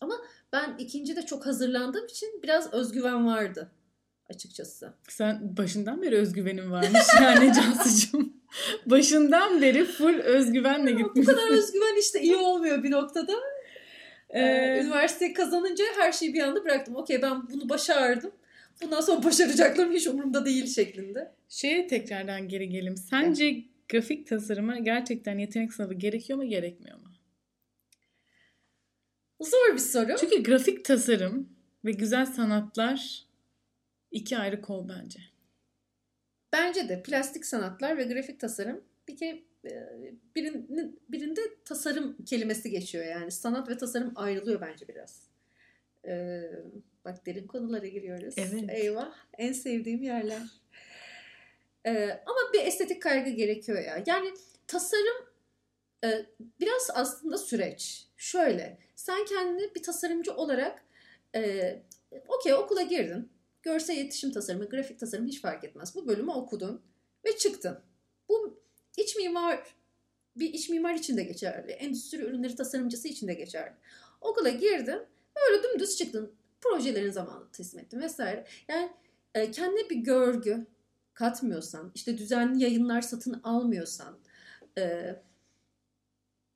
Ama ben ikinci de çok hazırlandığım için biraz özgüven vardı açıkçası. Sen başından beri özgüvenin varmış yani Cansu'cum. başından beri full özgüvenle gitmişsin. Bu kadar özgüven işte iyi olmuyor bir noktada. Ee, üniversiteyi kazanınca her şeyi bir anda bıraktım. Okey ben bunu başardım. Bundan sonra başaracaklarım hiç umurumda değil şeklinde. Şeye tekrardan geri gelelim. Sence grafik tasarıma gerçekten yetenek sınavı gerekiyor mu gerekmiyor mu? Zor bir soru. Çünkü grafik tasarım ve güzel sanatlar iki ayrı kol bence. Bence de plastik sanatlar ve grafik tasarım bir kere birinde, birinde tasarım kelimesi geçiyor yani. Sanat ve tasarım ayrılıyor bence biraz. Ee, bak derin konulara giriyoruz. Evet. Eyvah en sevdiğim yerler. Ee, ama bir estetik kaygı gerekiyor ya. Yani tasarım e, biraz aslında süreç. Şöyle sen kendini bir tasarımcı olarak e, okey okula girdin. Görsel iletişim tasarımı, grafik tasarım hiç fark etmez. Bu bölümü okudun ve çıktın. Bu iç mimar bir iç mimar için de geçerli. Endüstri ürünleri tasarımcısı için de geçerli. Okula girdin, böyle dümdüz çıktın. Projelerin zamanında teslim ettin vesaire. Yani e, kendine bir görgü katmıyorsan, işte düzenli yayınlar satın almıyorsan, e,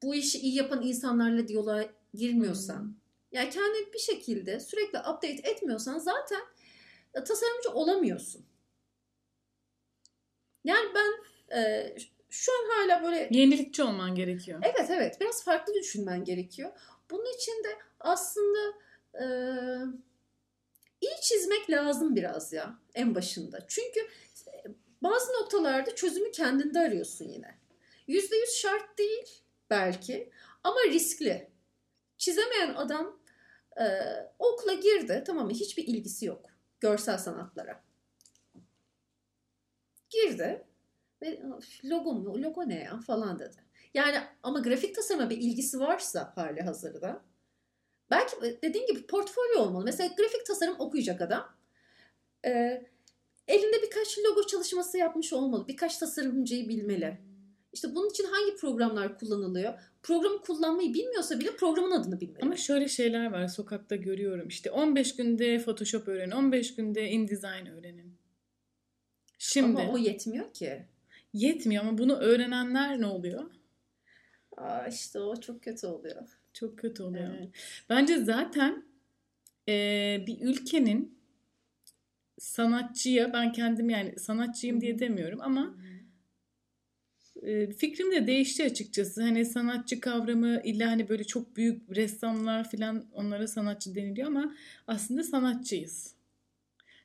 bu işi iyi yapan insanlarla diyaloğa girmiyorsan, hmm. yani kendini bir şekilde sürekli update etmiyorsan zaten tasarımcı olamıyorsun. Yani ben e, şu an hala böyle... Yenilikçi olman gerekiyor. Evet evet biraz farklı düşünmen gerekiyor. Bunun için de aslında e, iyi çizmek lazım biraz ya en başında. Çünkü bazı noktalarda çözümü kendinde arıyorsun yine. Yüzde yüz şart değil belki ama riskli. Çizemeyen adam e, okula girdi tamam mı hiçbir ilgisi yok görsel sanatlara. Girdi ve logo mu logo ne ya falan dedi. Yani ama grafik tasarıma bir ilgisi varsa hali hazırda belki dediğin gibi portfolyo olmalı. Mesela grafik tasarım okuyacak adam. E, elinde birkaç logo çalışması yapmış olmalı. Birkaç tasarımcıyı bilmeli. İşte bunun için hangi programlar kullanılıyor? Programı kullanmayı bilmiyorsa bile programın adını bilmeli. Ama şöyle şeyler var sokakta görüyorum. İşte 15 günde Photoshop öğrenin, 15 günde InDesign öğrenin. Şimdi Ama o yetmiyor ki. Yetmiyor ama bunu öğrenenler ne oluyor? Aa işte o çok kötü oluyor. Çok kötü oluyor. Evet. Bence zaten e, bir ülkenin sanatçıya ben kendim yani sanatçıyım diye demiyorum ama fikrim de değişti açıkçası. Hani sanatçı kavramı illa hani böyle çok büyük ressamlar falan onlara sanatçı deniliyor ama aslında sanatçıyız.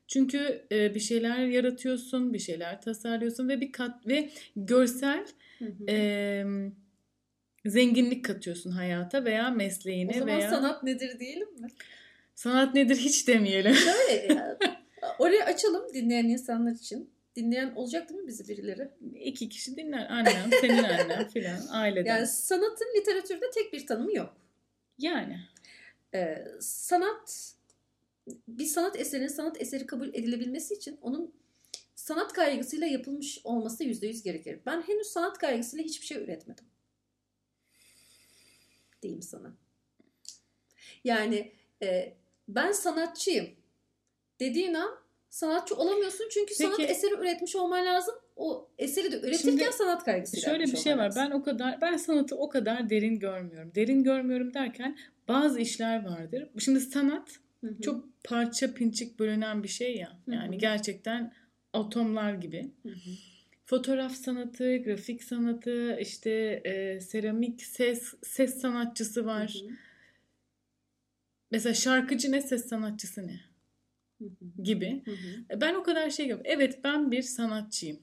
Çünkü bir şeyler yaratıyorsun, bir şeyler tasarlıyorsun ve bir kat ve görsel E, zenginlik katıyorsun hayata veya mesleğine o zaman veya sanat nedir diyelim mi? Sanat nedir hiç demeyelim. Şöyle orayı açalım dinleyen insanlar için. Dinleyen olacak değil mi bizi birileri? İki kişi dinler. Annem, senin annen filan aileden. Yani sanatın literatürde tek bir tanımı yok. Yani. Ee, sanat bir sanat eserinin sanat eseri kabul edilebilmesi için onun sanat kaygısıyla yapılmış olması yüzde yüz gerekir. Ben henüz sanat kaygısıyla hiçbir şey üretmedim. Diyeyim sana. Yani e, ben sanatçıyım dediğin an sanatçı olamıyorsun çünkü Peki, sanat eseri üretmiş olman lazım. O eseri de üretirken şimdi, sanat kaygısıyla Şöyle bir şey var. Lazım. Ben o kadar ben sanatı o kadar derin görmüyorum. Derin görmüyorum derken bazı işler vardır. Şimdi sanat Hı-hı. çok parça pinçik bölünen bir şey ya. Yani Hı-hı. gerçekten atomlar gibi. Hı-hı. Fotoğraf sanatı, grafik sanatı, işte e, seramik ses ses sanatçısı var. Hı-hı. Mesela şarkıcı ne, ses sanatçısı ne? Gibi. Hı. Ben o kadar şey yok. Evet ben bir sanatçıyım.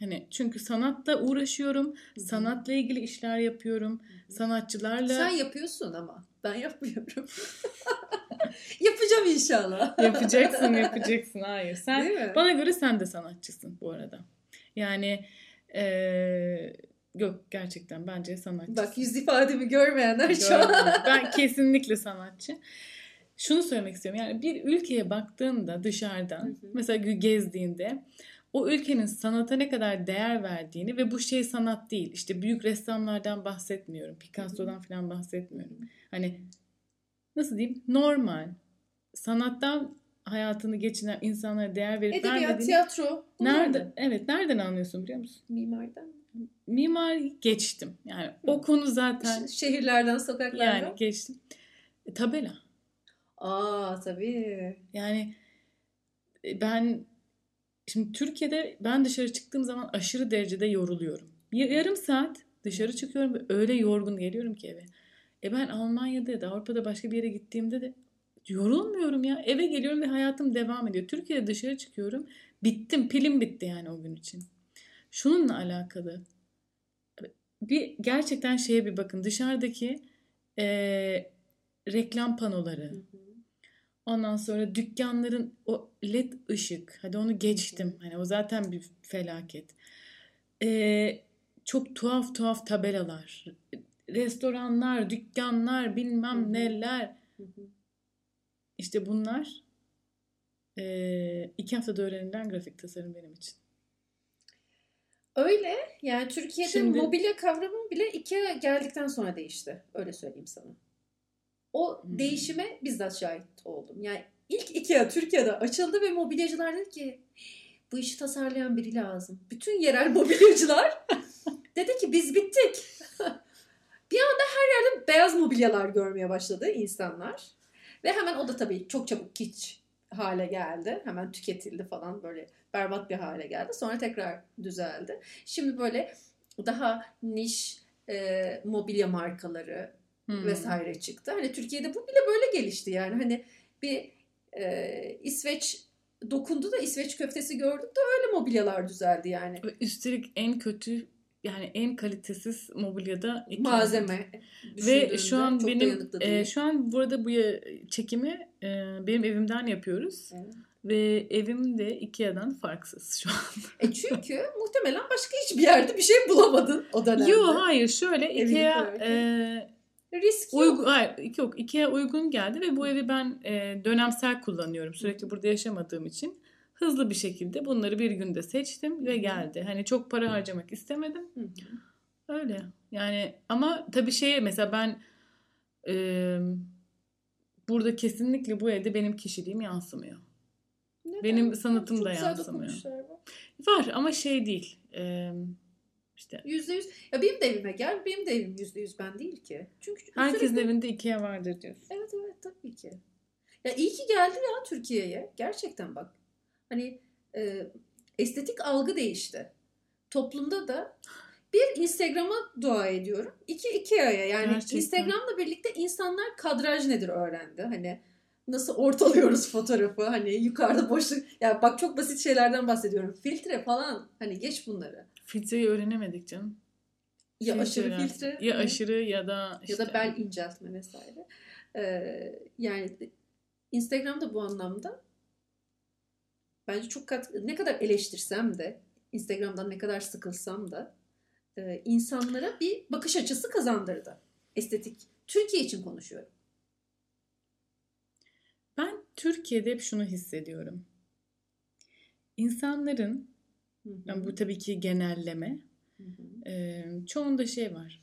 Hani çünkü sanatla uğraşıyorum. Sanatla ilgili işler yapıyorum. Sanatçılarla Sen yapıyorsun ama ben yapmıyorum. Yapacağım inşallah. yapacaksın, yapacaksın. Hayır. Sen bana göre sen de sanatçısın bu arada. Yani ee, yok gerçekten bence sanatçı. Bak yüz ifademi görmeyenler şu an. ben kesinlikle sanatçı şunu söylemek istiyorum. Yani bir ülkeye baktığında dışarıdan hı hı. mesela gezdiğinde o ülkenin sanata ne kadar değer verdiğini ve bu şey sanat değil. İşte büyük ressamlardan bahsetmiyorum. Picasso'dan falan bahsetmiyorum. Hani nasıl diyeyim? Normal. Sanattan hayatını geçinen insanlara değer verip Edebiyat, vermediğini... tiyatro. Nerede? Evet, nereden anlıyorsun biliyor musun? Mimardan. Mimar geçtim. Yani Hı. o konu zaten... Şehirlerden, sokaklardan. Yani geçtim. E, tabela. Aa tabii. Yani e, ben şimdi Türkiye'de ben dışarı çıktığım zaman aşırı derecede yoruluyorum. yarım saat dışarı çıkıyorum ve öyle yorgun geliyorum ki eve. E ben Almanya'da ya da Avrupa'da başka bir yere gittiğimde de yorulmuyorum ya. Eve geliyorum ve hayatım devam ediyor. Türkiye'de dışarı çıkıyorum. Bittim. Pilim bitti yani o gün için. Şununla alakalı. Bir gerçekten şeye bir bakın. Dışarıdaki e, reklam panoları. Ondan sonra dükkanların o led ışık. Hadi onu geçtim. Hani o zaten bir felaket. E, çok tuhaf tuhaf tabelalar. Restoranlar, dükkanlar, bilmem neler. İşte bunlar e, iki haftada öğrenilen grafik tasarım benim için. Öyle. Yani Türkiye'de Şimdi, mobilya kavramı bile IKEA geldikten sonra değişti. Öyle söyleyeyim sana. O hmm. değişime bizzat şahit oldum. Yani ilk IKEA Türkiye'de açıldı ve mobilyacılar dedi ki bu işi tasarlayan biri lazım. Bütün yerel mobilyacılar dedi ki biz bittik. bir anda her yerde beyaz mobilyalar görmeye başladı insanlar. Ve hemen o da tabii çok çabuk kiç hale geldi. Hemen tüketildi falan böyle berbat bir hale geldi. Sonra tekrar düzeldi. Şimdi böyle daha niş e, mobilya markaları hmm. vesaire çıktı. Hani Türkiye'de bu bile böyle gelişti yani. Hani bir e, İsveç dokundu da İsveç köftesi gördük de öyle mobilyalar düzeldi yani. Üstelik en kötü yani en kalitesiz mobilyada malzeme ve şu an benim e, şu an burada bu çekimi e, benim evimden yapıyoruz. Evet. Ve evim de Ikea'dan farksız şu an. E çünkü muhtemelen başka hiçbir yerde bir şey bulamadın o dönemde. Yok hayır şöyle Ikea e, risk yok. Uygun, hayır, yok Ikea uygun geldi ve bu evi ben e, dönemsel kullanıyorum. Sürekli burada yaşamadığım için hızlı bir şekilde bunları bir günde seçtim ve geldi. Hani çok para harcamak istemedim. Öyle. Yani ama tabii şeye mesela ben e, burada kesinlikle bu evde benim kişiliğim yansımıyor. Neden? Benim sanatım çok da yansımıyor. Var ama şey değil. E, işte. Yüzde yüz. Ya benim de evime gel. Benim de evim yüzde yüz ben değil ki. Çünkü herkesin sürekli... evinde Ikea vardır diyorsun. Evet evet tabii ki. Ya iyi ki geldi ya Türkiye'ye. Gerçekten bak hani e, estetik algı değişti. Toplumda da bir Instagram'a dua ediyorum. İki Ikea'ya yani Gerçekten. Instagram'la birlikte insanlar kadraj nedir öğrendi. Hani nasıl ortalıyoruz fotoğrafı hani yukarıda boşluk ya bak çok basit şeylerden bahsediyorum. Filtre falan hani geç bunları. Filtreyi öğrenemedik canım. Ya filtre aşırı filtre. Ya aşırı ya da işte. Ya da bel inceltme vesaire. Ee, yani Instagram'da bu anlamda bence çok kat ne kadar eleştirsem de Instagram'dan ne kadar sıkılsam da e, insanlara bir bakış açısı kazandırdı. Estetik. Türkiye için konuşuyorum. Ben Türkiye'de hep şunu hissediyorum. İnsanların. Yani bu tabii ki genelleme, hı hı. E, çoğunda şey var.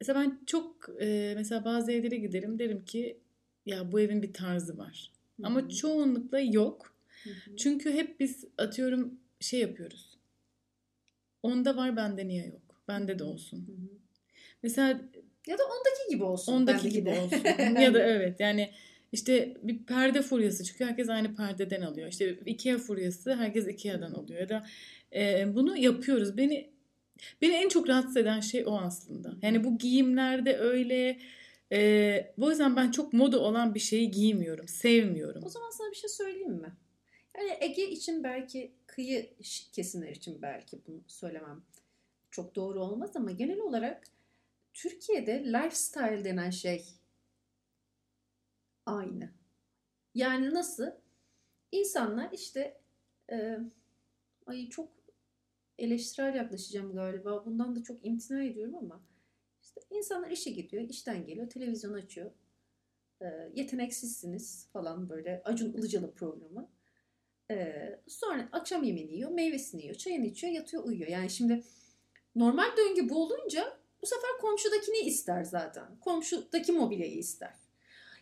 Mesela ben çok, e, mesela bazı evlere giderim derim ki ya bu evin bir tarzı var. Hı hı. Ama çoğunlukla yok. Çünkü hep biz atıyorum şey yapıyoruz. Onda var bende niye yok? Bende de olsun. Hı hı. Mesela ya da ondaki gibi olsun. Ondaki gibi de. olsun. ya da evet yani işte bir perde furyası çıkıyor. Herkes aynı perdeden alıyor. İşte Ikea furyası herkes Ikea'dan alıyor. Ya da e, bunu yapıyoruz. Beni beni en çok rahatsız eden şey o aslında. Yani bu giyimlerde öyle e, bu yüzden ben çok moda olan bir şeyi giymiyorum. Sevmiyorum. O zaman sana bir şey söyleyeyim mi? Yani Ege için belki kıyı kesimler için belki bunu söylemem çok doğru olmaz ama genel olarak Türkiye'de lifestyle denen şey aynı. Yani nasıl? İnsanlar işte e, ay çok eleştirel yaklaşacağım galiba. Bundan da çok imtina ediyorum ama işte insanlar işe gidiyor, işten geliyor, televizyon açıyor. E, yeteneksizsiniz falan böyle Acun Ilıcalı programı. Ee, sonra akşam yemeğini yiyor, meyvesini yiyor, çayını içiyor, yatıyor, uyuyor. Yani şimdi normal döngü bu olunca bu sefer komşudakini ister zaten. Komşudaki mobilyayı ister.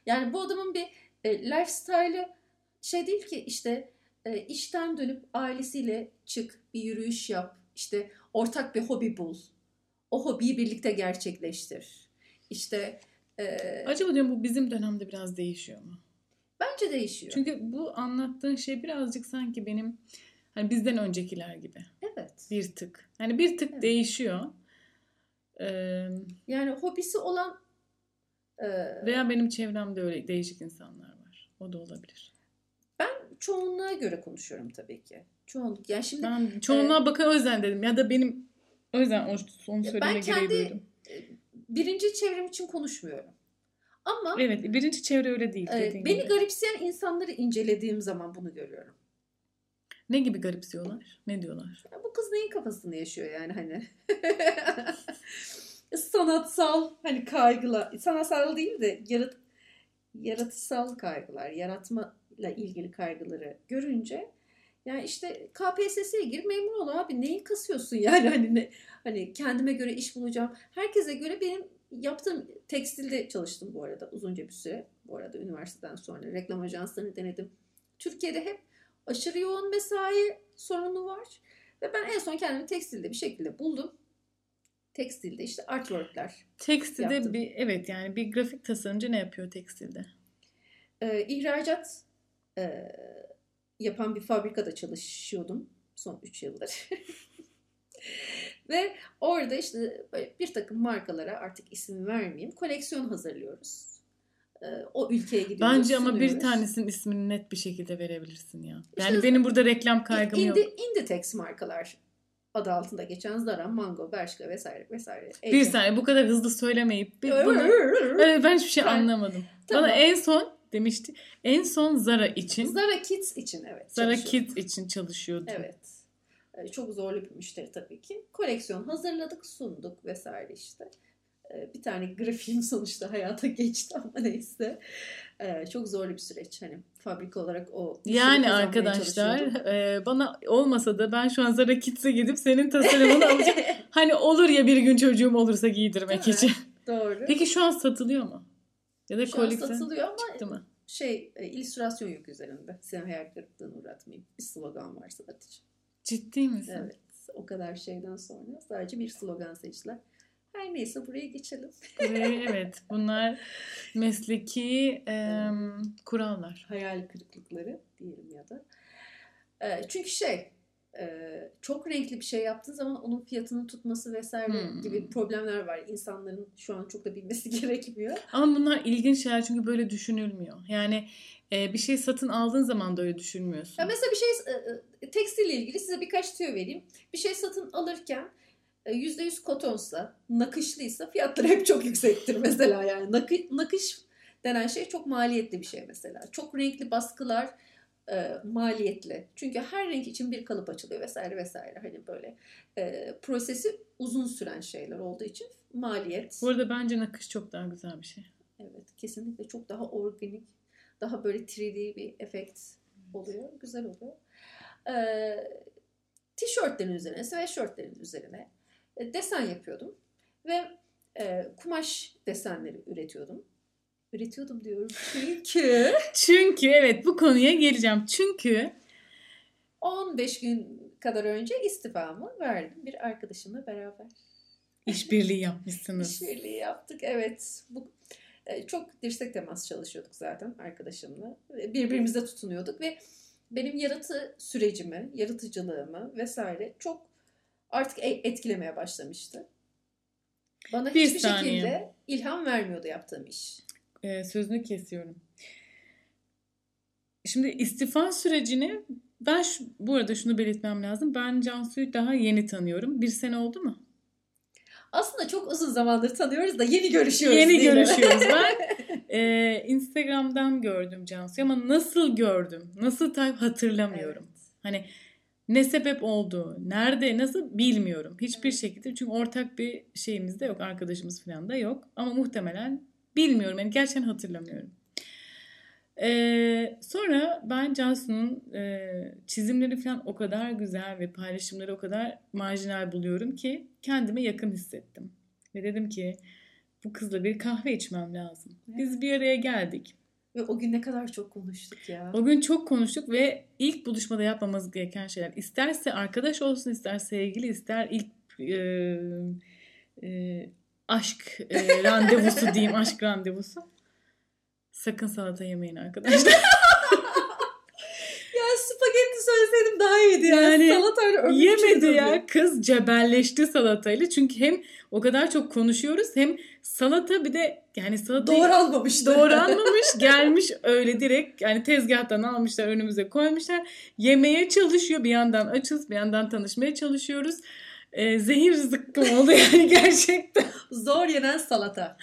Yani bu adamın bir e, lifestyle'ı şey değil ki işte e, işten dönüp ailesiyle çık, bir yürüyüş yap, işte ortak bir hobi bul. O hobiyi birlikte gerçekleştir. İşte e, Acaba diyorum bu bizim dönemde biraz değişiyor mu? Bence değişiyor. Çünkü bu anlattığın şey birazcık sanki benim Hani bizden öncekiler gibi. Evet. Bir tık. Hani bir tık Evet. değişiyor. Ee, Yani hobisi olan e, veya benim çevremde öyle değişik insanlar var. O da olabilir. ben çoğunluğa göre konuşuyorum tabii ki. Çoğunluk. Yani şimdi Ben çoğunluğa bakın o yüzden dedim. Ya da benim o yüzden onu, onu söyleme ben gereği kendi- duydum. birinci çevrem için konuşmuyorum. Ama Evet birinci çevre öyle değil. e, beni gibi. garipseyen insanları incelediğim zaman bunu görüyorum. Ne gibi garipsiyorlar? Ne diyorlar? Ya bu kız neyin kafasını yaşıyor yani hani. Sanatsal hani kaygılar, sanatsal değil de yarat, yaratısal kaygılar, yaratmayla ilgili kaygıları görünce yani işte KPSS'ye gir memur ol abi neyi kasıyorsun yani hani ne, hani kendime göre iş bulacağım. Herkese göre benim yaptığım tekstilde çalıştım bu arada uzunca bir süre. Bu arada üniversiteden sonra reklam ajanslarını denedim. Türkiye'de hep aşırı yoğun mesai sorunu var. Ve ben en son kendimi tekstilde bir şekilde buldum. Tekstilde işte artworkler. Tekstilde Yaptım. bir evet yani bir grafik tasarımcı ne yapıyor tekstilde? Ee, ihracat e, yapan bir fabrikada çalışıyordum son 3 yıldır. Ve orada işte bir takım markalara artık isim vermeyeyim koleksiyon hazırlıyoruz. Ee, o ülkeye gidiyoruz. Bence ama bir sunuyoruz. tanesinin ismini net bir şekilde verebilirsin ya. Yani İşte- benim burada reklam kaygım yok. Indi, Inditex markalar adı altında geçen Zara, Mango, Bershka vesaire vesaire. Bir saniye bu kadar hızlı söylemeyip bir bunu... Ben hiçbir şey anlamadım. Tamam. Bana en son demişti. En son Zara için, Zara Kids için evet. Zara. Kids için çalışıyordu. Evet. Ee, Çok zorlu bir müşteri tabii ki. Koleksiyon hazırladık, sunduk vesaire işte. Ee, Bir tane grafiğim sonuçta hayata geçti ama neyse. Ee, Çok zorlu bir süreç. Hani fabrika olarak o Yani arkadaşlar e, bana olmasa da ben şu an Zara Kids'e gidip senin tasarımını alacağım. Hani olur ya bir gün çocuğum olursa giydirmek Değil mi? için. Doğru. Peki şu an satılıyor mu? Ya da Şu an satılıyor ama çıktı mı? şey e, illüstrasyon yok üzerinde. Seni hayal kırıklığına uğratmayayım. Bir slogan var sadece. Ciddi misin? Evet. O kadar şeyden sonra sadece bir slogan seçtiler. Her neyse buraya geçelim. Buraya, evet bunlar mesleki e, kurallar. hayal kırıklıkları diyelim ya da. Ee, çünkü şey e, çok renkli bir şey yaptığın zaman onun fiyatının tutması vesaire Hmm. gibi problemler var. İnsanların şu an çok da bilmesi gerekmiyor. Ama bunlar ilginç şeyler çünkü böyle düşünülmüyor. Yani e, bir şey satın aldığın zaman da öyle düşünmüyorsun. Ya mesela bir şey e, e, tekstille ilgili size birkaç tüyo vereyim. Bir şey satın alırken e, %100 kotonsa, nakışlıysa fiyatları hep çok yüksektir mesela yani. Nakı, nakış denen şey çok maliyetli bir şey mesela. Çok renkli baskılar e, maliyetli. Çünkü her renk için bir kalıp açılıyor vesaire vesaire. Hani böyle e, prosesi uzun süren şeyler olduğu için maliyet. Bu arada bence nakış çok daha güzel bir şey. Evet kesinlikle çok daha organik, daha böyle 3D bir efekt oluyor. Güzel oluyor. Ee, tişörtlerin üzerine, sweatshirtlerin üzerine e, desen yapıyordum. Ve e, kumaş desenleri üretiyordum. Üretiyordum diyorum çünkü Çünkü evet bu konuya geleceğim. Çünkü 15 gün kadar önce istifamı verdim bir arkadaşımla beraber. işbirliği yapmışsınız. İşbirliği yaptık. Evet. Bu e, çok dirsek temas çalışıyorduk zaten arkadaşımla. Ve Birbirimize tutunuyorduk ve benim yaratı sürecimi, yaratıcılığımı vesaire çok artık e- etkilemeye başlamıştı. Bana Bir hiçbir saniye. şekilde ilham vermiyordu yaptığım iş. Ee, sözünü kesiyorum. Şimdi istifa sürecini ben şu, bu arada şunu belirtmem lazım. Ben Cansu'yu daha yeni tanıyorum. Bir sene oldu mu? Aslında çok uzun zamandır tanıyoruz da yeni görüşüyoruz. Yeni görüşüyoruz. Ben e, Instagram'dan gördüm Cansu'yu ama nasıl gördüm, nasıl takip hatırlamıyorum. Hani ne sebep oldu, nerede, nasıl bilmiyorum. Hiçbir şekilde çünkü ortak bir şeyimiz de yok, arkadaşımız falan da yok. Ama muhtemelen bilmiyorum yani gerçekten hatırlamıyorum. Ee, sonra ben Cansu'nun e, çizimleri falan o kadar güzel ve paylaşımları o kadar marjinal buluyorum ki kendime yakın hissettim. Ve dedim ki bu kızla bir kahve içmem lazım. Biz bir araya geldik. Ve o gün ne kadar çok konuştuk ya. O gün çok konuştuk ve ilk buluşmada yapmamız gereken şeyler isterse arkadaş olsun, ister sevgili, ister ilk e, e, aşk e, randevusu diyeyim, aşk randevusu. Sakın salata yemeyin arkadaşlar. Ya spagetti söyleseydim daha iyiydi yani. Salatayla Yemedi ya. Kız cebelleşti salatayla. Çünkü hem o kadar çok konuşuyoruz hem salata bir de yani salata doğranmamış. Doğranmamış gelmiş öyle direkt yani tezgahtan almışlar önümüze koymuşlar. Yemeye çalışıyor bir yandan açız bir yandan tanışmaya çalışıyoruz e, zehir zıkkım oldu yani gerçekten. Zor yenen salata.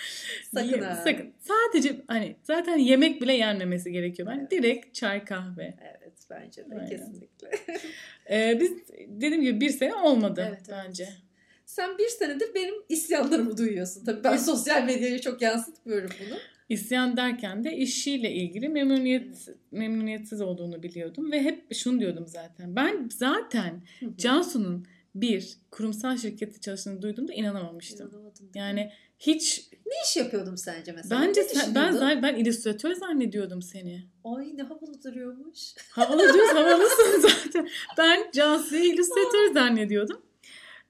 Sakın ha. Sakın. Sadece hani zaten yemek bile yenmemesi gerekiyor. Ben evet. direkt çay kahve. Evet bence de Aynen. kesinlikle. ee, biz dediğim gibi bir sene olmadı evet, bence. Evet. Sen bir senedir benim isyanlarımı duyuyorsun. Tabii ben sosyal medyaya çok yansıtmıyorum bunu. İsyan derken de işiyle ilgili memnuniyet memnuniyetsiz olduğunu biliyordum ve hep şunu diyordum zaten. Ben zaten Cansu'nun bir kurumsal şirkette çalıştığını duyduğumda inanamamıştım. İnanamadım. Yani hiç ne iş yapıyordum sence mesela? Bence sen, ben ben, ben illüstratör zannediyordum seni. Ay ne havalı duruyormuş. Havalı diyoruz havalısın zaten. Ben Cansu'yu illüstratör zannediyordum.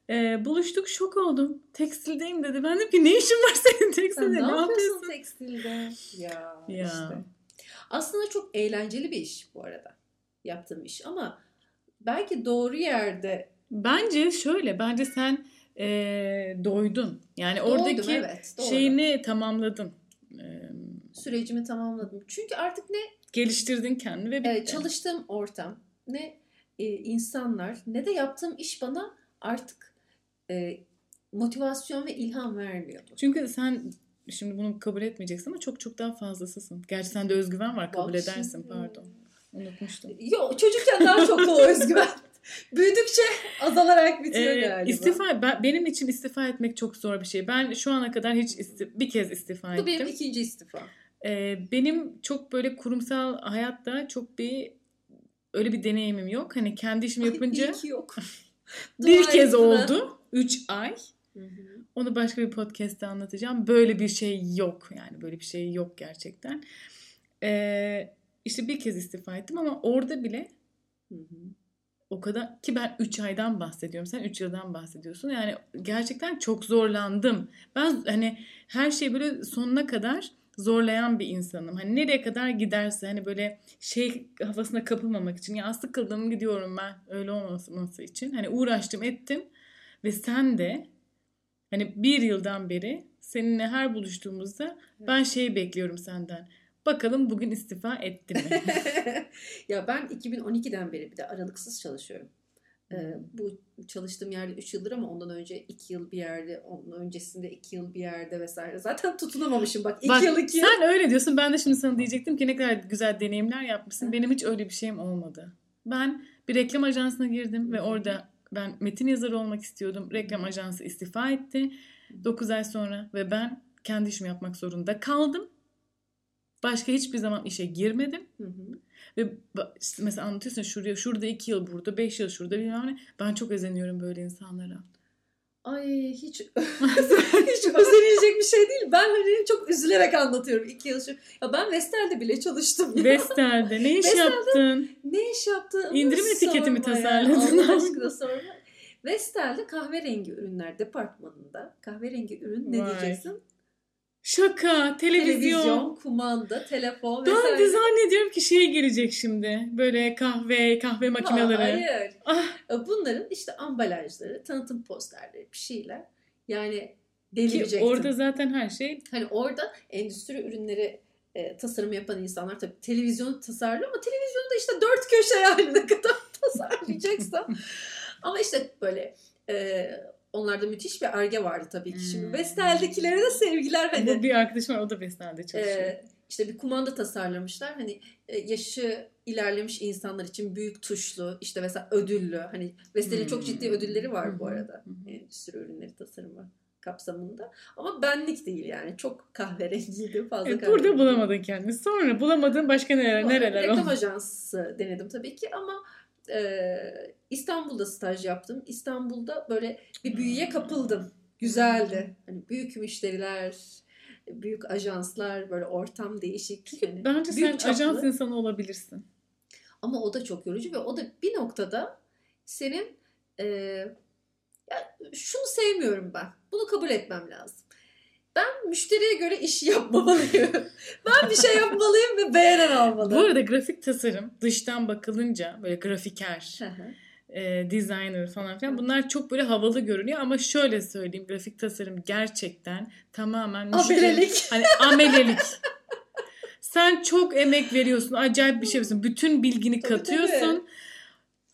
Ee, buluştuk şok oldum. Tekstildeyim dedi. Ben dedim ki ne işin var senin tekstilde? Ne, ne yapıyorsun tekstilde? Ya, ya işte. Aslında çok eğlenceli bir iş bu arada. Yaptığım iş ama belki doğru yerde Bence şöyle, bence sen e, doydun. Yani Doydum, oradaki evet, doğru. şeyini tamamladın. E, Sürecimi tamamladım. Çünkü artık ne geliştirdin kendini ve bitti. E, çalıştığım ortam, ne e, insanlar, ne de yaptığım iş bana artık e, motivasyon ve ilham vermiyordu. Çünkü sen şimdi bunu kabul etmeyeceksin ama çok çok daha fazlasısın. Gerçi sende özgüven var kabul Bak edersin şimdi. pardon. Unutmuştum. Yok çocukken daha çok o özgüven. Büyüdükçe azalarak bitiyor ee, galiba. İstifa, ben, benim için istifa etmek çok zor bir şey. Ben şu ana kadar hiç isti, bir kez istifa ettim. Bu benim ikinci istifa. Ee, benim çok böyle kurumsal hayatta çok bir öyle bir deneyimim yok. Hani kendi işimi yapınca. Ay, yok. bir kez oldu. Üç ay. Onu başka bir podcast'te anlatacağım. Böyle bir şey yok yani böyle bir şey yok gerçekten. Ee, işte bir kez istifa ettim ama orada bile hı hı o kadar ki ben 3 aydan bahsediyorum. Sen 3 yıldan bahsediyorsun. Yani gerçekten çok zorlandım. Ben hani her şey böyle sonuna kadar zorlayan bir insanım. Hani nereye kadar giderse hani böyle şey havasına kapılmamak için ya sıkıldım gidiyorum ben öyle olması için. Hani uğraştım ettim ve sen de hani bir yıldan beri seninle her buluştuğumuzda ben şeyi bekliyorum senden. Bakalım bugün istifa etti mi? ya ben 2012'den beri bir de aralıksız çalışıyorum. Ee, bu çalıştığım yerde 3 yıldır ama ondan önce 2 yıl bir yerde, ondan öncesinde 2 yıl bir yerde vesaire. Zaten tutunamamışım bak 2 yıl 2 yıl. Sen öyle diyorsun. Ben de şimdi sana diyecektim ki ne kadar güzel deneyimler yapmışsın. Benim hiç öyle bir şeyim olmadı. Ben bir reklam ajansına girdim ve orada ben metin yazarı olmak istiyordum. Reklam ajansı istifa etti 9 ay sonra ve ben kendi işimi yapmak zorunda kaldım. Başka hiçbir zaman işe girmedim. Hı hı. Ve işte mesela anlatıyorsun şuraya, şurada iki yıl burada, beş yıl şurada bilmem ne. Ben çok özeniyorum böyle insanlara. Ay hiç hiç özenilecek bir şey değil. Ben hani çok üzülerek anlatıyorum iki yıl. Ya ben Vestel'de bile çalıştım. Ya. Vestel'de ne iş Vestel'de yaptın? Ne iş yaptın? İndirim etiketi mi tasarladın? Allah aşkına sorma. Vestel'de kahverengi ürünler departmanında kahverengi ürün ne Vay. diyeceksin? Şaka, televizyon. Televizyon, kumanda, telefon vesaire. Ben de zannediyorum ki şey gelecek şimdi. Böyle kahve, kahve makineleri. hayır. Ah. Bunların işte ambalajları, tanıtım posterleri, bir şeyler. Yani delireceksin. Ki orada zaten her şey. Hani orada endüstri ürünleri e, tasarım yapan insanlar tabii televizyon tasarlıyor ama televizyonda işte dört köşe yani ne kadar tasarlayacaksam. ama işte böyle e, Onlarda müthiş bir arge vardı tabii ki. Şimdi hmm. Vestel'dekilere de sevgiler. Hani, Bu bir arkadaşım var o da Vestel'de çalışıyor. E, işte bir kumanda tasarlamışlar. Hani e, yaşı ilerlemiş insanlar için büyük tuşlu işte mesela ödüllü. Hani Vestel'in hmm. çok ciddi ödülleri var hmm. bu arada. Hmm. Endüstri ürünleri tasarımı kapsamında. Ama benlik değil yani. Çok kahverengiydi. Fazla evet, kahverengiydi. Burada bulamadın kendini. Sonra bulamadın başka neler, nereler Reklam ajansı denedim tabii ki ama e, İstanbul'da staj yaptım. İstanbul'da böyle bir büyüye kapıldım. Güzeldi. Hani büyük müşteriler, büyük ajanslar, böyle ortam değişik. Çünkü hani bence sen çaplı. ajans insanı olabilirsin. Ama o da çok yorucu ve o da bir noktada senin e, ya şunu sevmiyorum ben. Bunu kabul etmem lazım. Ben müşteriye göre iş yapmamalıyım. ben bir şey yapmalıyım ve beğenen almalı. Bu arada grafik tasarım dıştan bakılınca böyle grafiker e, designer falan filan. Bunlar çok böyle havalı görünüyor ama şöyle söyleyeyim grafik tasarım gerçekten tamamen amelelik. Hani amelelik. Sen çok emek veriyorsun. Acayip bir şey yapıyorsun. Bütün bilgini tabii, katıyorsun. Tabii.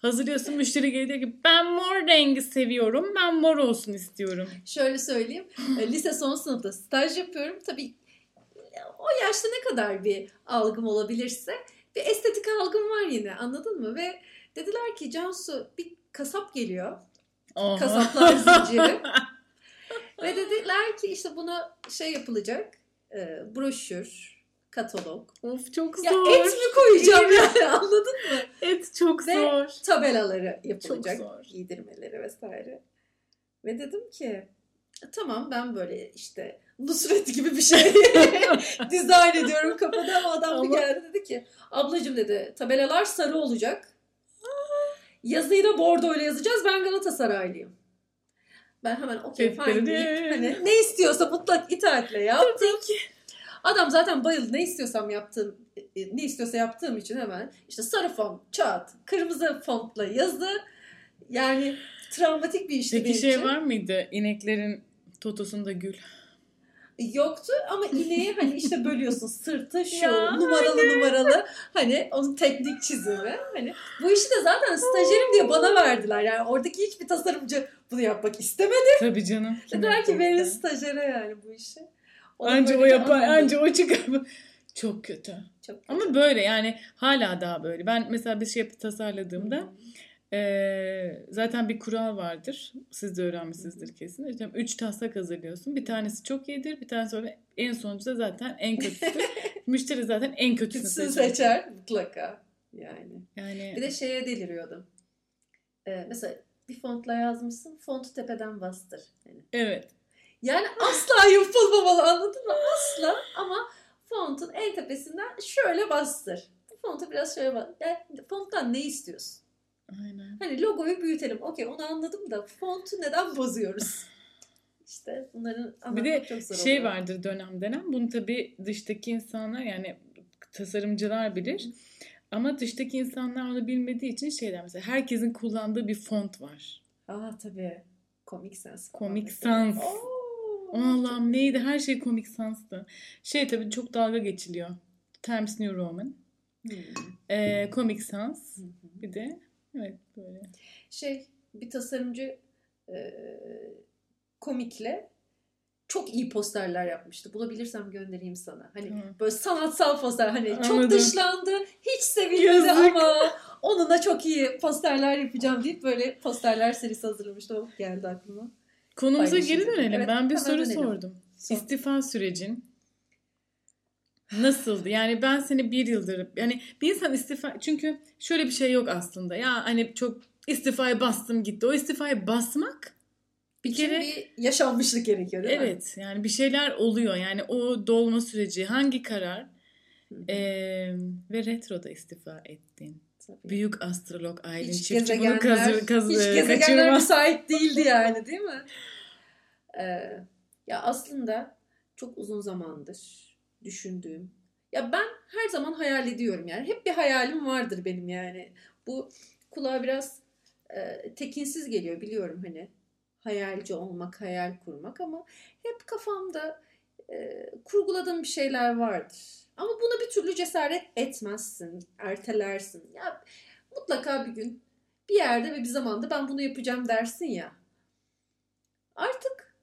Hazırlıyorsun müşteri geliyor ki ben mor rengi seviyorum. Ben mor olsun istiyorum. Şöyle söyleyeyim. E, lise son sınıfta staj yapıyorum. Tabii o yaşta ne kadar bir algım olabilirse bir estetik algım var yine anladın mı? Ve dediler ki Cansu bir kasap geliyor. Oha. Kasaplar zinciri. Ve dediler ki işte buna şey yapılacak. E, broşür, katalog. Of çok zor. Ya et mi koyacağım yani anladın mı? Et çok Ve zor. tabelaları yapılacak. Çok zor. Giydirmeleri vesaire. Ve dedim ki tamam ben böyle işte Nusret gibi bir şey dizayn ediyorum kafada ama adam ama... bir geldi dedi ki ablacım dedi tabelalar sarı olacak. Yazıyı da bordo ile yazacağız. Ben Galatasaraylıyım. Ben hemen okey fine deyip hani ne istiyorsa mutlak itaatle yaptım. Tabii ki. Adam zaten bayıldı. Ne istiyorsam yaptığım e, ne istiyorsa yaptığım için hemen işte sarı font, çat, kırmızı fontla yazdı. Yani travmatik bir işti Peki şey için. var mıydı? İneklerin totosunda gül. Yoktu ama ineği hani işte bölüyorsun sırtı şu ya, numaralı aynen. numaralı hani onun teknik çizimi hani bu işi de zaten stajyerim diye bana verdiler yani oradaki hiçbir tasarımcı bunu yapmak istemedi. Tabii canım. Dediler ki verin stajyere yani bu işi. Anca o yapar, anca o çıkar. Çok kötü. Çok kötü. Ama böyle yani hala daha böyle. Ben mesela bir şey tasarladığımda e, zaten bir kural vardır. Siz de öğrenmişsinizdir kesin. İşte üç taslak hazırlıyorsun. Bir tanesi çok iyidir. Bir tanesi öyle en sonuncu da zaten en kötüsü. Müşteri zaten en kötüsünü seçer. seçer mutlaka. Yani. yani. Bir de şeye deliriyordum. Ee, mesela bir fontla yazmışsın. Fontu tepeden bastır. Yani. Evet. Yani asla yapılmamalı anladın mı? Asla ama fontun en tepesinden şöyle bastır. Fontu biraz şöyle bastır. Yani fonttan ne istiyorsun? Aynen. Hani logoyu büyütelim. Okey onu anladım da fontu neden bozuyoruz? İşte bunların bir de çok zor şey oluyor. vardır dönem dönem. Bunu tabii dıştaki insanlar yani tasarımcılar bilir. Hı. Ama dıştaki insanlar onu bilmediği için şeyler mesela herkesin kullandığı bir font var. Aa tabii. Comic Sans. Comic Sans. Oo. Allah'ım neydi? Her şey komik sanstı. Şey tabii çok dalga geçiliyor. Times New Roman. Hmm. Ee, Comic Sans. Hmm. Bir de evet böyle. Şey bir tasarımcı e, komikle çok iyi posterler yapmıştı. Bulabilirsem göndereyim sana. Hani hmm. böyle sanatsal poster hani Anladım. çok dışlandı, hiç sevilmedi ama onunla çok iyi posterler yapacağım deyip böyle posterler serisi hazırlamıştı. O geldi aklıma. Konumuza geri dönelim. Evet, ben bir soru dönelim. sordum. Sor. İstifa sürecin nasıldı? Yani ben seni bir yıldır yani bir insan istifa çünkü şöyle bir şey yok aslında. Ya hani çok istifaya bastım gitti. O istifaya basmak bir kere bir yaşanmışlık gerekiyor değil evet, mi? Yani bir şeyler oluyor. Yani o dolma süreci hangi karar ee, ve retroda istifa ettin. Tabii. Büyük astrolog Aylin hiç Çiftçi bunu kazı, kazı, hiç gezegenler kaçırma. müsait değildi yani değil mi? Ee, ya aslında çok uzun zamandır düşündüğüm. Ya ben her zaman hayal ediyorum yani. Hep bir hayalim vardır benim yani. Bu kulağa biraz e, tekinsiz geliyor biliyorum hani. Hayalci olmak, hayal kurmak ama hep kafamda e, kurguladığım bir şeyler vardır. Ama buna bir türlü cesaret etmezsin, ertelersin. Ya mutlaka bir gün bir yerde ve bir zamanda ben bunu yapacağım dersin ya. Artık